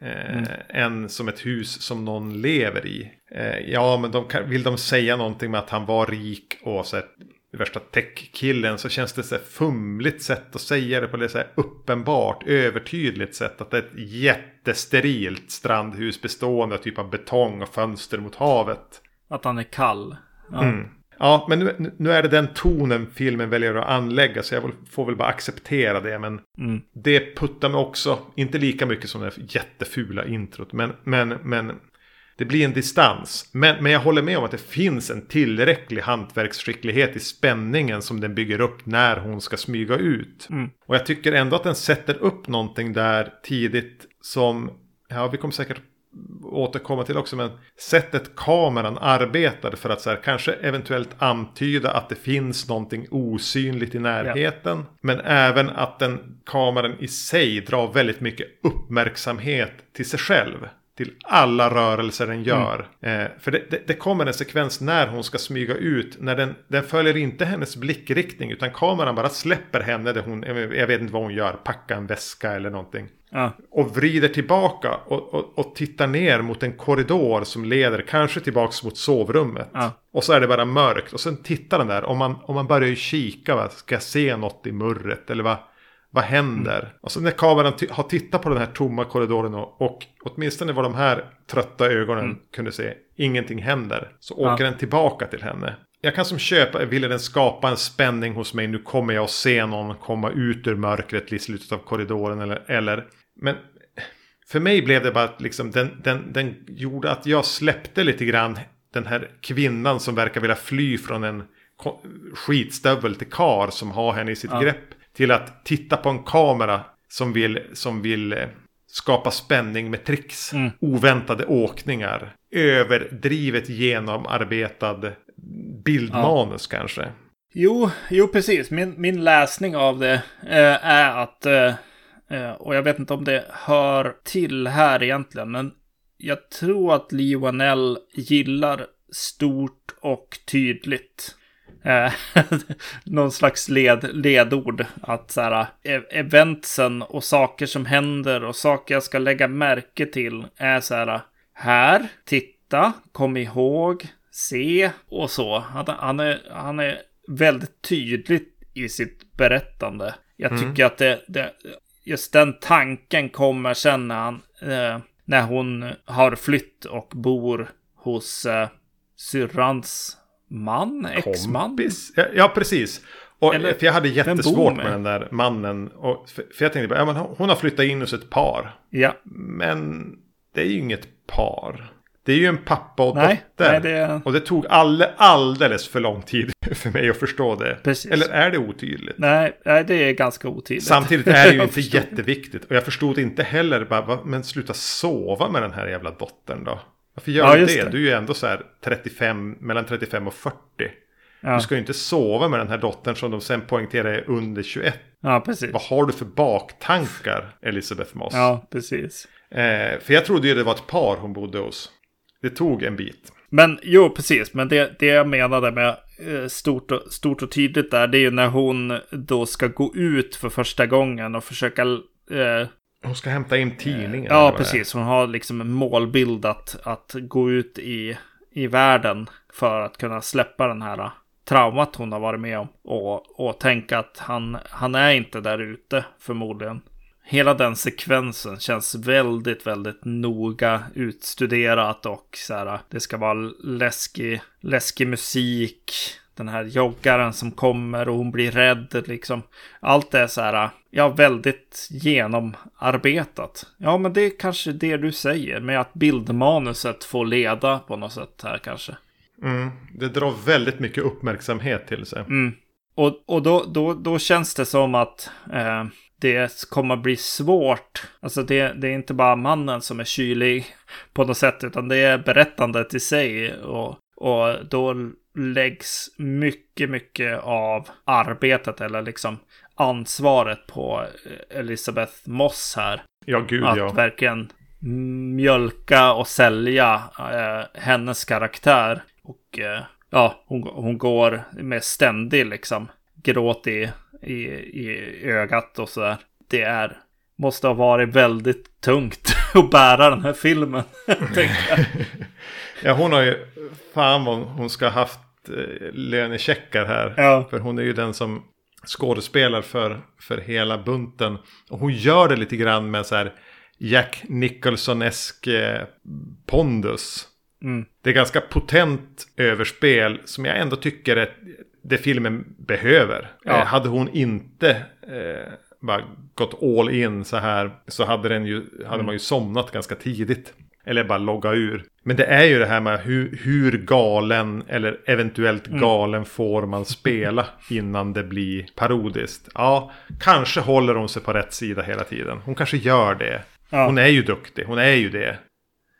Eh, mm. Än som ett hus som någon lever i. Eh, ja, men de kan, vill de säga någonting med att han var rik och så ett värsta tech-killen så känns det så här fumligt sätt att säga det på det så här uppenbart, övertydligt sätt. Att det är ett jättesterilt strandhus bestående av typ av betong och fönster mot havet. Att han är kall. Ja, mm. Ja men nu, nu, är det den tonen filmen väljer att anlägga så jag får väl bara acceptera det. Men mm. det puttar mig också, inte lika mycket som det jättefula introt, men, men, men det blir en distans. Men, men jag håller med om att det finns en tillräcklig hantverksskicklighet i spänningen som den bygger upp när hon ska smyga ut. Mm. Och jag tycker ändå att den sätter upp någonting där tidigt som, ja vi kommer säkert återkomma till också, men sättet kameran arbetade för att så här, kanske eventuellt antyda att det finns någonting osynligt i närheten. Ja. Men även att den kameran i sig drar väldigt mycket uppmärksamhet till sig själv till alla rörelser den gör. Mm. Eh, för det, det, det, kommer en sekvens när hon ska smyga ut. När den, den följer inte hennes blickriktning. Utan kameran bara släpper henne. Där hon, jag vet inte vad hon gör. Packa en väska eller någonting. Ja. Och vrider tillbaka och, och, och, tittar ner mot en korridor som leder kanske tillbaka mot sovrummet. Ja. Och så är det bara mörkt. Och sen tittar den där. Om man, om man börjar kika. Va? Ska jag se något i murret? Eller vad? Vad händer? Mm. Och så när kameran har tittat på den här tomma korridoren och, och åtminstone vad de här trötta ögonen mm. kunde se, ingenting händer. Så åker ja. den tillbaka till henne. Jag kan som köpa, ville den skapa en spänning hos mig, nu kommer jag att se någon komma ut ur mörkret i slutet av korridoren eller, eller men för mig blev det bara liksom, den, den, den gjorde att jag släppte lite grann den här kvinnan som verkar vilja fly från en skitstövel till kar som har henne i sitt ja. grepp till att titta på en kamera som vill, som vill eh, skapa spänning med tricks. Mm. Oväntade åkningar. Överdrivet genomarbetad bildmanus ja. kanske. Jo, jo precis. Min, min läsning av det eh, är att, eh, och jag vet inte om det hör till här egentligen, men jag tror att Lionel gillar stort och tydligt. Eh, någon slags led, ledord. Att så här, e-, eventsen och saker som händer och saker jag ska lägga märke till är så här. Här, titta, kom ihåg, se och så. Han, är, han är väldigt tydlig i sitt berättande. Jag Mm. tycker att det, det, just den tanken kommer sen när, han, eh, när hon har flytt och bor hos eh, syrrans man, exman. Ja, ja, precis. Och, Eller, för jag hade jättesvårt med? den där mannen. Och, för, för jag tänkte bara, ja, men hon hon har flyttat in hos ett par. Ja, Men det är ju inget par. Det är ju en pappa och Nej, dotter. nej, det- Och det tog alle, alldeles för lång tid för mig att förstå det. Precis. Eller är det otydligt? nej, nej, det är ganska otydligt. Samtidigt är det ju inte jätteviktigt. Och jag förstod inte heller, bara, men sluta sova med den här jävla dottern då. Varför gör du det? det. Du är ju ändå så här 35, mellan 35 och 40. Ja. Du ska ju inte sova med den här dottern som de sen poängterar är under 21. Ja, precis. Vad har du för baktankar, Elisabeth Moss? Ja, precis. Eh, för jag trodde ju det var ett par hon bodde hos. Det tog en bit. Men jo, precis. Men det, det jag menade med eh, stort och, stort och tydligt där, det är ju när hon då ska gå ut för första gången och försöka... Eh, Hon ska hämta in tidningen. eller ja, precis. Hon har liksom en målbild att, att gå ut i, i världen för att kunna släppa den här traumat hon har varit med om. Och, och tänka att han, han är inte där ute förmodligen. Hela den sekvensen känns väldigt, väldigt noga utstuderat och så här, det ska vara läskig, läskig musik. Den här joggaren som kommer och hon blir rädd liksom. Allt är så här, ja, väldigt genomarbetat. Ja, men det är kanske det du säger med att bildmanuset får leda på något sätt här kanske. Mm, det drar väldigt mycket uppmärksamhet till sig. Mm. Och, och då, då, då känns det som att eh, det kommer bli svårt. Alltså det, det är inte bara mannen som är kylig på något sätt, utan det är berättandet i sig. Och, och då läggs mycket, mycket av arbetet eller liksom ansvaret på Elisabeth Moss här. Ja, gud Att ja. verkligen mjölka och sälja eh, hennes karaktär. Och eh, ja, hon, hon går med ständig liksom gråt i, i, i ögat och sådär. Det är, måste ha varit väldigt tungt att bära den här filmen. Ja, hon har ju... Fan vad hon ska ha haft eh, lönecheckar här. Ja. För hon är ju den som skådespelar för, för hela bunten. Och hon gör det lite grann med så här Jack Nicholson-esk eh, pondus. Mm. Det är ganska potent överspel som jag ändå tycker är det filmen behöver. Ja. Eh, hade hon inte eh, bara gått all in så här så hade, den ju, hade man ju somnat ganska tidigt. Eller bara logga ur. Men det är ju det här med hur, hur galen eller eventuellt galen får man spela innan det blir parodiskt. Ja, kanske håller hon sig på rätt sida hela tiden. Hon kanske gör det. Ja. Hon är ju duktig, hon är ju det.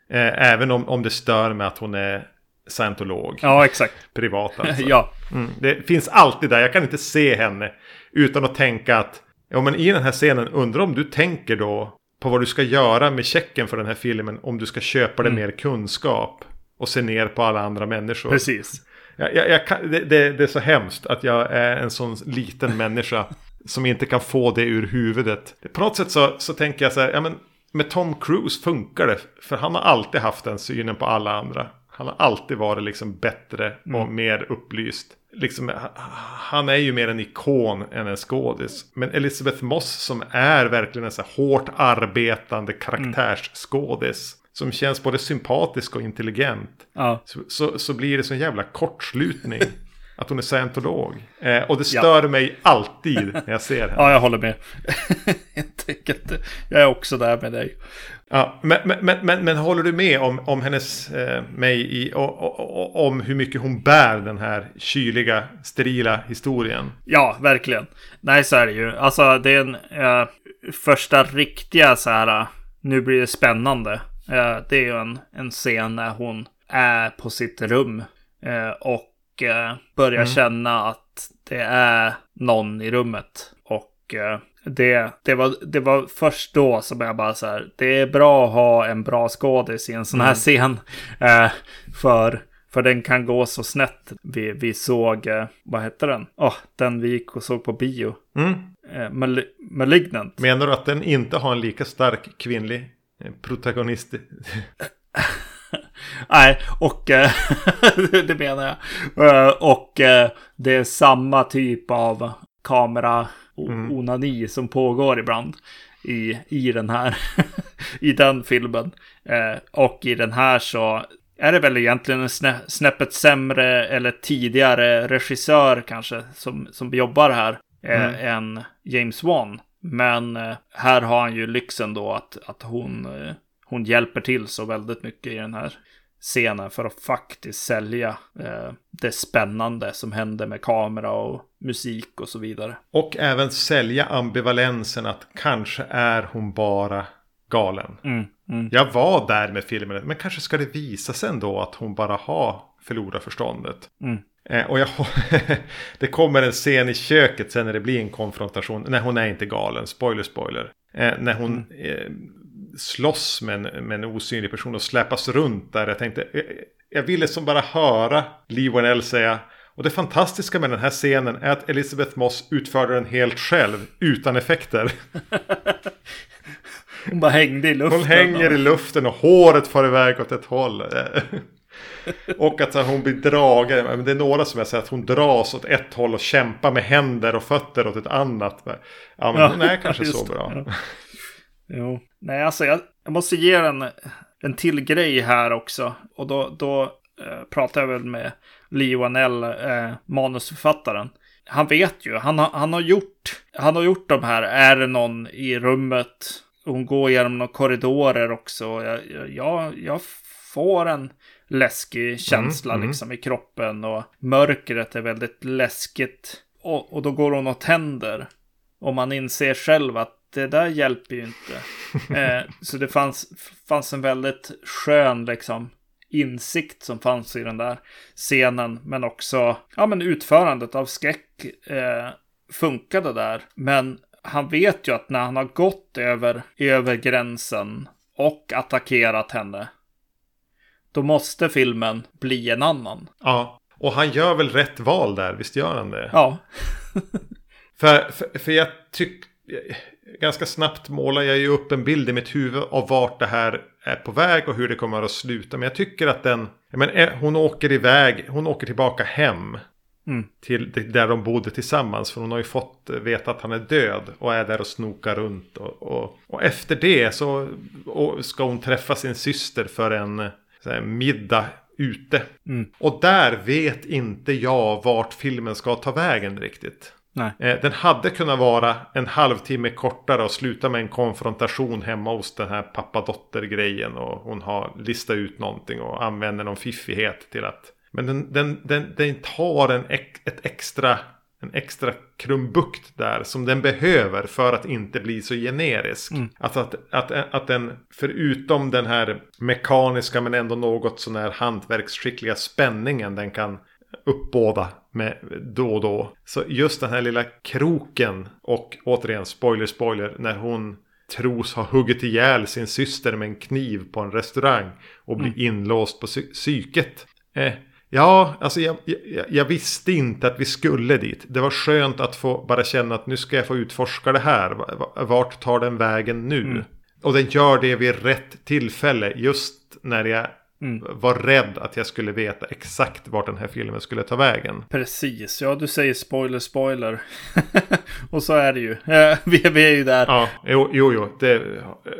Eh, även om, om det stör med att hon är scientolog. ja, exakt. Privat alltså. Ja, Mm, det finns alltid där, jag kan inte se henne utan att tänka att Ja men i den här scenen, undrar om du tänker då på vad du ska göra med checken för den här filmen om du ska köpa dig mer kunskap och se ner på alla andra människor. precis. Jag, jag, jag kan, det, det, det är så hemskt att jag är en sån liten människa som inte kan få det ur huvudet. På något sätt så, så tänker jag så här, ja men med Tom Cruise funkar det. För han har alltid haft den synen på alla andra. Han har alltid varit liksom bättre och mer upplyst. Liksom, ha- han är ju mer en ikon än en skådis. Men Elizabeth Moss som är verkligen en så här hårt arbetande karaktärsskådis. Som känns både sympatisk och intelligent. Ja, Så, så, så blir det sån jävla kortslutning. att hon är scientolog. Eh, och det stör mig alltid när jag ser henne. ja jag håller med. Helt enkelt. Jag är också där med dig. Ja, men, men, men, men, håller du med om, om hennes, eh, mig i, o, o, o, om hur mycket hon bär den här kyliga, sterila historien? Ja, verkligen. Nej, så är det ju. Alltså, det är en eh, första riktiga så här, eh, nu blir det spännande. Eh, det är ju en, en scen när hon är på sitt rum eh, och eh, börjar känna att det är någon i rummet. Och eh, det, det, var, det var först då som jag bara så här, det är bra att ha en bra skådis i en sån här scen. Eh, för för den kan gå så snett. Vi, vi såg, eh, vad hette den? Åh, den vi gick och såg på bio. Mm. Eh, Mal- Malignant. Menar du att den inte har en lika stark kvinnlig protagonist? Nej, och eh, det menar jag. Eh, och eh, det är samma typ av kamera mm. som pågår ibland i, i den här, i den filmen. och i den här så är det väl egentligen en snä, snäppet sämre eller tidigare regissör kanske som, som jobbar här mm. än James Wan. Men här har han ju lyxen då att, att hon hon hjälper till så väldigt mycket i den här scenen för att faktiskt sälja eh, det spännande som händer med kamera och musik och så vidare. Och även sälja ambivalensen att kanske är hon bara galen. Mm, mm. Jag var där med filmen, men kanske ska det visa sig ändå att hon bara har förlorat förståndet. Mm. Eh, och jag, det kommer en scen i köket sen när det blir en konfrontation. Nej, hon är inte galen. Spoiler, spoiler. Eh, när hon mm. Slåss med en, med en osynlig person och släpas runt där. Jag tänkte, jag, jag ville som bara höra Lee Wanell säga och det fantastiska med den här scenen är att Elizabeth Moss utförde den helt själv utan effekter. Hon bara hängde i luften. Hon hänger i luften och håret far iväg åt ett håll. och att hon blir dragen. Det är några som jag säger att hon dras åt ett håll och kämpar med händer och fötter åt ett annat. Ja, men hon är kanske så bra. Jo. Nej, alltså jag, jag måste ge en, en till grej här också. Och då, då eh, pratar jag väl med Lee Wanell, eh, manusförfattaren. Han vet ju, han han, har gjort, han har gjort de här, är det någon i rummet? Hon går genom några korridorer också. Jag, jag, jag får en läskig känsla mm, liksom mm. i kroppen och mörkret är väldigt läskigt. Och, och då går hon och tänder. Och man inser själv att det där hjälper ju inte. Eh, så det fanns, fanns en väldigt skön liksom insikt som fanns i den där scenen. Men också ja, men utförandet av skräck eh, funkade där. Men han vet ju att när han har gått över, över gränsen och attackerat henne. Då måste filmen bli en annan. Ja, och han gör väl rätt val där, visst gör han det? Ja. för, för, för jag tyckte ganska snabbt målar jag ju upp en bild i mitt huvud av vart det här är på väg och hur det kommer att sluta. Men jag tycker att den, men eh, hon åker iväg, hon åker tillbaka hem. Mm. Till där de bodde tillsammans. För hon har ju fått veta att han är död. Och är där och snokar runt. Och, och, och efter det så ska hon träffa sin syster för en här, middag ute. Mm. Och där vet inte jag vart filmen ska ta vägen riktigt. Nej. Eh, den hade kunnat vara en halvtimme kortare och sluta med en konfrontation hemma hos den här pappa-dotter-grejen. Och hon har listat ut någonting och använder någon fiffighet till att... Men den, den, den, den tar en, ett extra, en extra krumbukt där som den behöver för att inte bli så generisk. Mm. Alltså att, att, att den, förutom den här mekaniska men ändå något sån här hantverksskickliga spänningen den kan uppbåda med då och då. Så just den här lilla kroken och återigen spoiler spoiler när hon tros ha huggit ihjäl sin syster med en kniv på en restaurang och blir mm. inlåst på psyket. Eh, ja, alltså jag, jag, jag, visste inte att vi skulle dit. Det var skönt att få bara känna att nu ska jag få utforska det här. Vart tar den vägen nu? Mm. Och den gör det vid rätt tillfälle. Just när jag Mm. Var rädd att jag skulle veta exakt vart den här filmen skulle ta vägen. Precis, ja du säger spoiler, spoiler. och så är det ju. Vi, vi är ju där. Ja, jo, jo. jo. Det,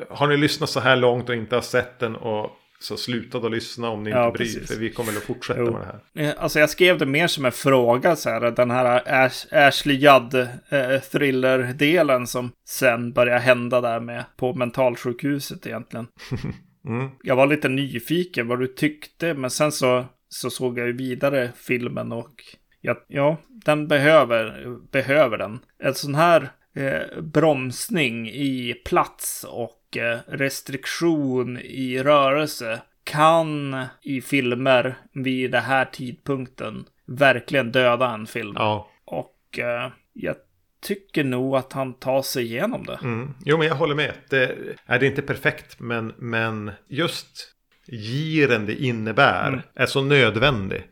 har ni lyssnat så här långt och inte har sett den och så sluta då lyssna om ni ja, inte bryr För vi kommer att fortsätta jo. med det här. Alltså jag skrev det mer som en fråga så här. Den här Ash, Ashley Judd eh, thriller-delen som sen börjar hända där med på mentalsjukhuset egentligen. Mm. Jag var lite nyfiken vad du tyckte, men sen så, så såg jag ju vidare filmen och ja, ja den behöver, behöver den. En sån här eh, bromsning i plats och eh, restriktion i rörelse kan i filmer vid den här tidpunkten verkligen döda en film. Ja. Och eh, jag tycker nog att han tar sig igenom det. Mm. Jo, men jag håller med. Det är det inte perfekt, men, men just giren det innebär mm. är så nödvändig.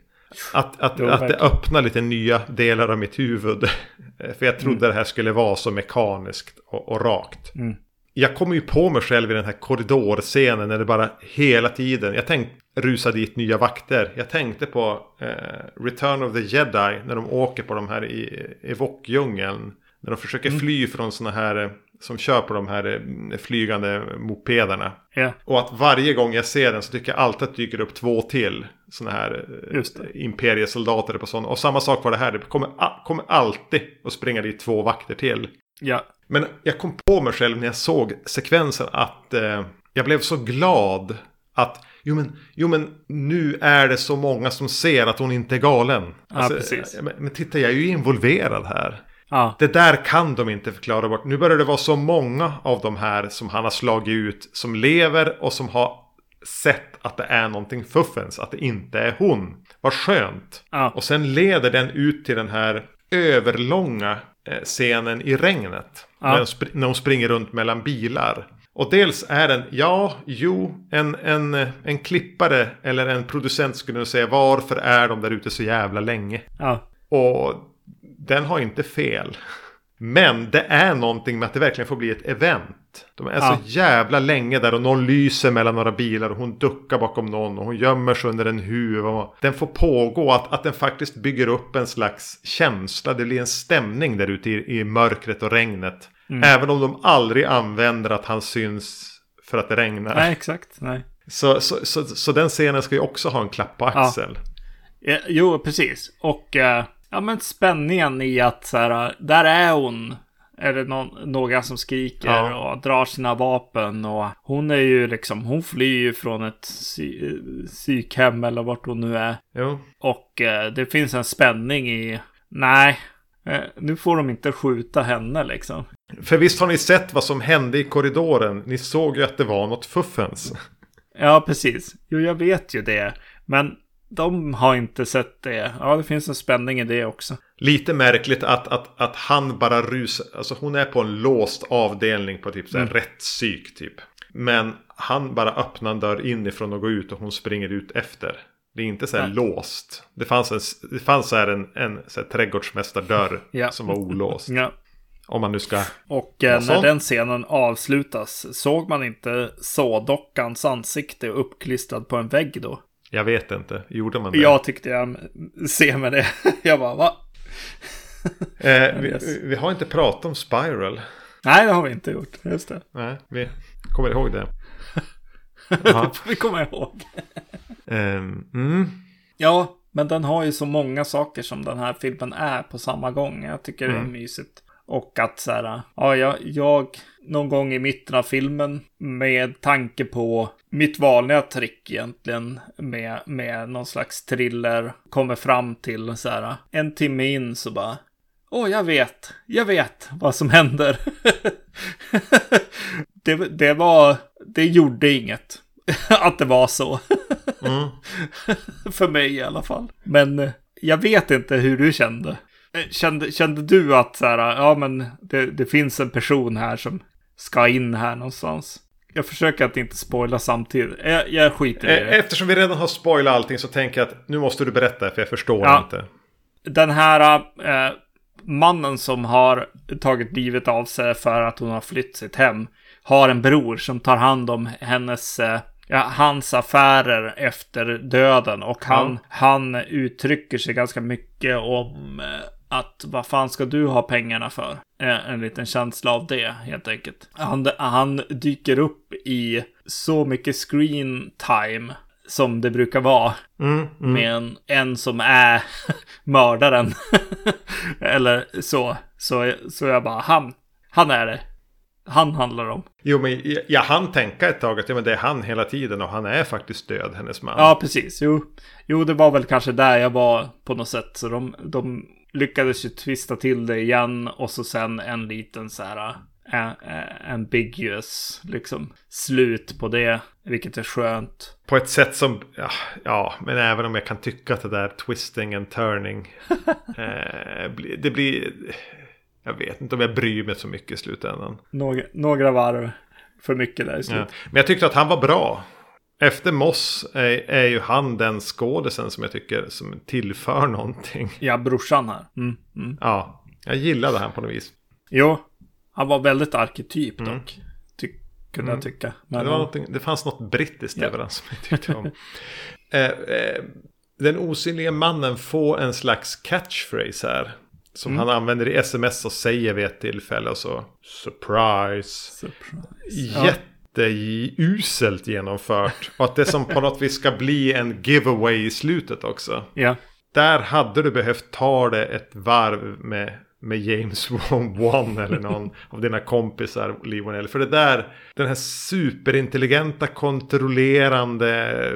Att, att, jo, att det öppnar lite nya delar av mitt huvud. För jag trodde mm. det här skulle vara så mekaniskt och, och rakt. Mm. jag kommer ju på mig själv i den här korridorscenen när det bara hela tiden. Jag tänkte rusa dit nya vakter. Jag tänkte på eh, Return of the Jedi när de åker på de här i Evok-djungeln. När de försöker Mm. fly från sådana här eh, som kör på de här eh, flygande mopederna. Ja, Och att varje gång jag ser den så tycker jag alltid att det dyker upp två till. Sådana här eh, imperiesoldater på sådana. Och samma sak var det här. Det kommer, kommer alltid att springa dit två vakter till. ja, Men jag kom på mig själv när jag såg sekvensen att eh, jag blev så glad att jo men, jo men nu är det så många som ser att hon inte är galen. Alltså, Ja, precis. Men, men titta, jag är ju involverad här. Ja, Det där kan de inte förklara bort. Nu börjar det vara så många av de här som han har slagit ut som lever och som har sett att det är någonting fuffens, att det inte är hon. Vad skönt. ja, Och sen leder den ut till den här överlånga eh, scenen i regnet. Ja. När, de spr- när hon springer runt mellan bilar. Och dels är den, ja, jo, en, en, en klippare eller en producent skulle nog säga varför är de där ute så jävla länge? ja, Och den har inte fel. Men det är någonting med att det verkligen får bli ett event. De är Ja. så jävla länge där och någon lyser mellan några bilar och hon duckar bakom någon och hon gömmer sig under en huv. Och den får pågå, att, att den faktiskt bygger upp en slags känsla. Det blir en stämning där ute i, i mörkret och regnet. Även om de aldrig använder att han syns för att det regnar. nej, exakt, nej. Så, så, så, så den scenen ska ju också ha en klapp på axel. Ja, jo, precis. Och eh, ja, men spänningen i att så här, där är hon. Är det någon, några som skriker Ja. och drar sina vapen och hon är ju liksom, hon flyr ju från ett psy, psykhem eller vart hon nu är. Jo. Och eh, det finns en spänning i, nej, eh, nu får de inte skjuta henne liksom. För visst har ni sett vad som hände i korridoren? Ni såg ju att det var något fuffens. Ja, precis. Jo, jag vet ju det. Men de har inte sett det. Ja, det finns en spänning i det också. Lite märkligt att, att, att han bara rusar. Alltså hon är på en låst avdelning på typ så här rättspsyk typ. Men han bara öppnar en dörr inifrån och går ut och hon springer ut efter. Det är inte så här Nej. låst. Det fanns, en, det fanns så här en, en så här trädgårdsmästardörr Ja. som var olåst. Ja. Om man nu ska... Och eh, när sånt? den scenen avslutas, såg man inte sådockans ansikte uppklistrad på en vägg då? Jag vet inte. Gjorde man det? Jag tyckte jag ser med det. jag bara, va? Eh, vi, vi har inte pratat om Spiral. Nej, det har vi inte gjort. Just det. Nej, vi kommer ihåg det. Vi komma ihåg. Ehm, mm. Ja, men den har ju så många saker som den här filmen är på samma gång. Jag tycker det är Mm. mysigt. Och att så här, ja, jag, jag någon gång i mitten av filmen med tanke på mitt vanliga trick egentligen med, med någon slags thriller kommer fram till så här en timme in så bara Åh, jag vet, jag vet vad som händer. det, det var, det gjorde inget att det var så. Mm. För mig i alla fall. Men eh, jag vet inte hur du kände. Eh, Kände, kände du att så här, ja men det, det finns en person här som ska in här någonstans? Jag försöker att inte spoila samtidigt. Jag, jag skiter i Eh, det. Eftersom vi redan har spoilat allting så tänker jag att nu måste du berätta för jag förstår Ja. inte. Den här eh, mannen som har tagit livet av sig för att hon har flytt sitt hem har en bror som tar hand om hennes eh, Ja, hans affärer efter döden och han, Ja. han uttrycker sig ganska mycket om eh, att vad fan ska du ha pengarna för? Eh, en liten känsla av det helt enkelt. Han, han dyker upp i så mycket screen time som det brukar vara Mm, mm. med en, en som är mördaren. Eller så. Så, så jag bara, han, han är det. Han handlar om. Jo, men jag, jag hann tänka ett tag att ja, men det är han hela tiden och han är faktiskt död, hennes man. Ja, precis. Jo, jo, det var väl kanske där jag var på något sätt. Så de, de lyckades ju twista till det igen och så sen en liten så här äh, ambiguous liksom slut på det, vilket är skönt. På ett sätt som, ja, ja, men även om jag kan tycka att det där twisting and turning. eh, det blir, jag vet inte om jag bryr mig så mycket i slutändan. Några, några varv för mycket där i Ja. slutet. Men jag tyckte att han var bra. Efter Moss är, är ju han den skådisen som jag tycker som tillför någonting. Ja, brorsan här. Mm, mm. Ja, jag gillade han på något vis. Jo, han var väldigt arketyp Mm. dock. Ty kunde Mm. jag tycka. det, Men, var någonting, det fanns något brittiskt Ja. över den som jag tyckte om. eh, eh, den osynliga mannen får en slags catchphrase här. Som Mm. han använder i sms och säger vid ett tillfälle och så. Surprise. Surprise. Jätteuselt genomfört. Och att det som på något vis ska bli en giveaway i slutet också. Ja. Där hade du behövt ta det ett varv med, med James Wan eller någon av dina kompisar, Lionel. För det där, den här superintelligenta, kontrollerande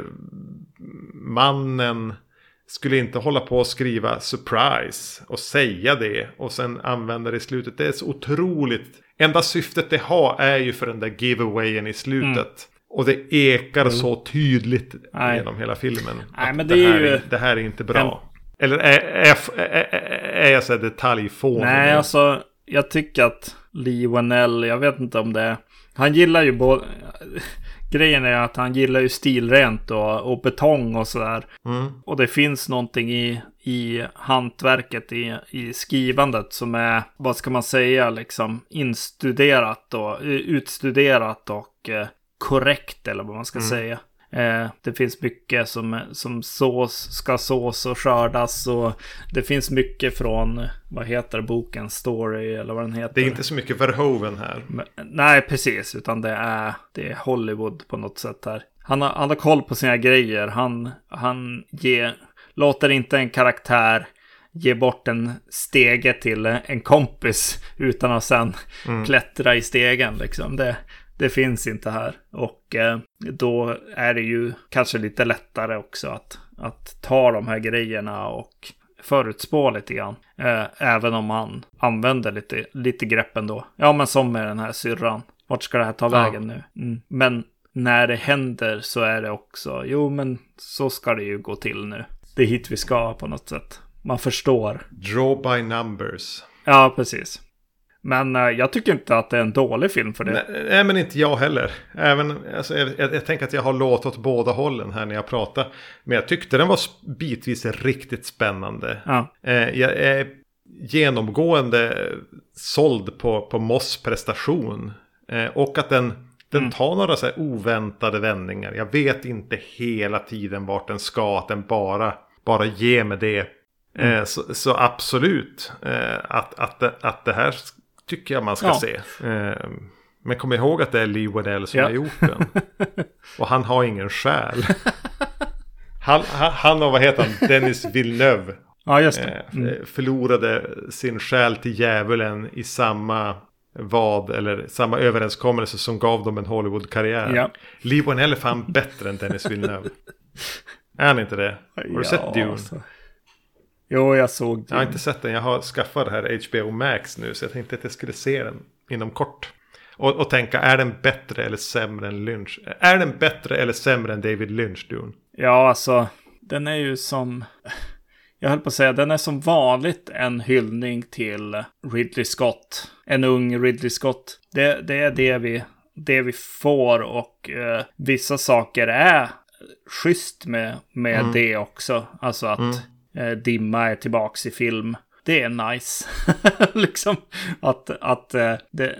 mannen skulle inte hålla på att skriva surprise och säga det och sen använda det i slutet. Det är så otroligt. Enda syftet det har är ju för den där giveawayen i slutet. Och det ekar så tydligt Nej. genom hela filmen. Nej, att men det, det är här, ju är, det här är inte bra. Eller är, är, är, är, jag så detaljfånig? Nej, alltså jag tycker att Lee Wanell, jag vet inte om det är... Han gillar ju både... Grejen är att han gillar ju stilrent och, och betong och sådär. Mm. Och det finns någonting i, i hantverket, i, i skrivandet som är, vad ska man säga, liksom instuderat och utstuderat och eh, korrekt eller vad man ska säga. Eh, det finns mycket som, som sås, ska sås och skördas och det finns mycket från, vad heter boken, Story eller vad den heter. Det är inte så mycket Verhoeven här. Men, nej, precis. Utan det är, det är Hollywood på något sätt här. Han har, han har koll på sina grejer. Han, han ger, låter inte en karaktär ge bort en stege till en kompis utan att sen klättra i stegen. Liksom. Det, det finns inte här. Och eh, då är det ju kanske lite lättare också att, att ta de här grejerna och förutspå lite grann. Eh, även om man använder lite, lite grepp ändå. Ja, men som med den här syrran. Vart ska det här ta Ja. vägen nu? Mm. Men när det händer så är det också, jo men så ska det ju gå till nu. Det är hit vi ska på något sätt. Man förstår. Draw by numbers. Ja, precis. Men eh, jag tycker inte att det är en dålig film för det. Nej, men inte jag heller. Även, alltså, jag, jag, jag tänker att jag har låtit åt båda hållen här när jag pratar. Men jag tyckte den var bitvis riktigt spännande. Ja, Eh, jag är genomgående såld på, på Moss prestation. Eh, och att den, den tar några så oväntade vändningar. Jag vet inte hela tiden vart den ska. Att den bara, bara ger mig det. Eh, så, så absolut. Att, att, att det här tycker jag man ska Ja. se. Eh, men kom ihåg att det är Lee Waddell som Ja. har gjort den. Och han har ingen själ. Han, han, han och vad heter han? Dennis Villeneuve. ja just det. Mm. Eh, förlorade sin själ till djävulen i samma vad eller samma överenskommelse som gav dem en Hollywood-karriär. Ja. Lee Wanell är fan bättre än Dennis Villeneuve. är han inte det? Har du sett Dune? alltså. Jo, jag såg Dune. Jag har inte sett den. Jag har skaffat det här HBO Max nu. Så jag tänkte att jag skulle se den inom kort. Och, och tänka, är den bättre eller sämre än Lynch? Är den bättre eller sämre än David Lynch, Dune? Ja, alltså, den är ju som... Jag höll på att säga, den är som vanligt en hyllning till Ridley Scott. En ung Ridley Scott. Det, det är det vi, det vi får och eh, vissa saker är schysst med, med det också. Alltså att eh, Eh, dimma är tillbaks i film. Det är nice. liksom att, att eh, det,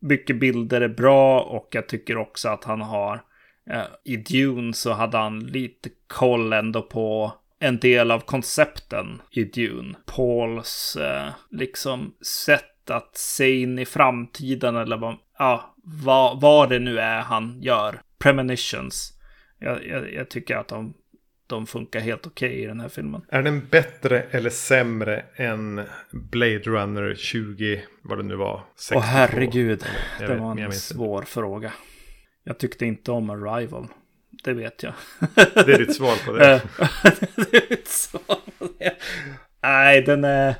mycket bilder är bra och jag tycker också att han har eh, i Dune så hade han lite koll ändå på en del av koncepten i Dune. Pauls eh, liksom sätt att se in i framtiden eller vad, ja, vad, vad det nu är han gör. Premonitions. Jag, jag, jag tycker att de, de funkar helt okej i den här filmen. Är den bättre eller sämre än Blade Runner 20, vad det nu var? 62? Åh herregud, det vet, var en svår fråga. Jag tyckte inte om Arrival. Det vet jag. Det är ditt svar på det. Det är ett svar på det. Nej, den är...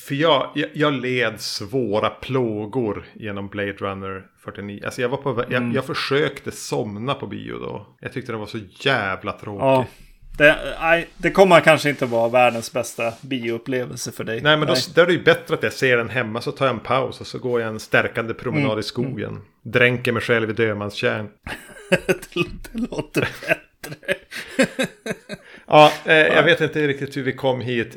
För jag, jag, jag led svåra plågor genom Blade Runner 49. Alltså jag var på vä- Mm. jag, jag försökte somna på bio då. Jag tyckte det var så jävla tråkig. Ja. Det, nej, det kommer kanske inte vara världens bästa bioupplevelse för dig. Nej men då, då är det ju bättre att jag ser den hemma så tar jag en paus och så går jag en stärkande promenad Mm. i skogen. Dränker mig själv i dödmanstjärn. det, det låter bättre. Ja, eh, jag vet inte riktigt hur vi kom hit.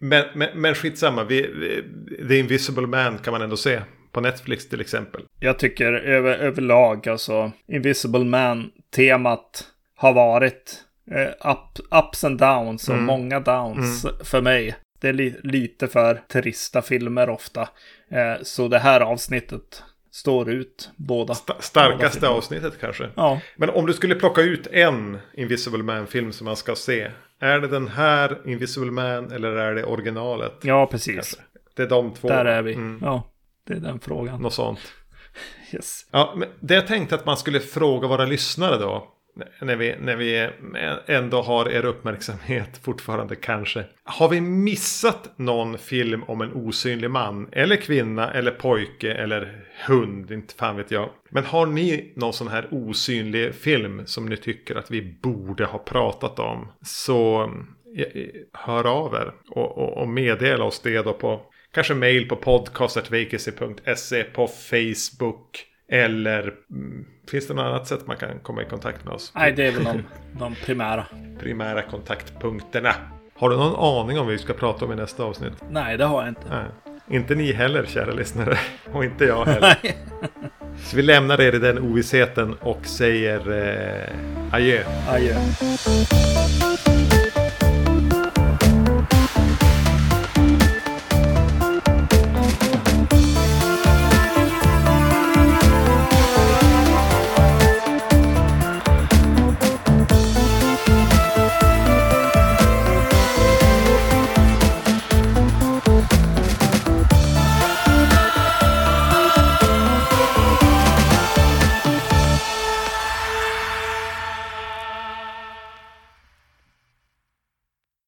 Men, men, men skitsamma, vi, vi, The Invisible Man kan man ändå se på Netflix till exempel. Jag tycker över, överlag, alltså Invisible Man-temat har varit eh, up, ups and downs och Mm. många downs för mig. Det är li, lite för trista filmer ofta. Eh, så det här avsnittet står ut båda. Båda starkaste filmerna. avsnittet kanske. Ja, Men om du skulle plocka ut en Invisible Man-film som man ska se. Är det den här Invisible Man eller är det originalet? ja precis. Kanske. Det är de två. Där är vi. Mm, Ja, det är den frågan. något sånt. Yes. Ja, men det jag tänkte att man skulle fråga våra lyssnare då. När vi, när vi ändå har er uppmärksamhet fortfarande kanske. Har vi missat någon film om en osynlig man? Eller kvinna, eller pojke, eller hund? Inte fan vet jag. Men har ni någon sån här osynlig film som ni tycker att vi borde ha pratat om? Så eh, hör av er och, och, och meddela oss det då på Kanske mail på podcast.vacancy.se på Facebook. Eller mm, finns det något annat sätt man kan komma i kontakt med oss? Nej, det är väl de, de primära. Primära kontaktpunkterna. Har du någon aning om vad vi ska prata om i nästa avsnitt? Nej, det har jag inte. Nej. Inte ni heller kära lyssnare. Och inte jag heller. Så vi lämnar er i den ovissheten och säger eh, adjö. Adjö.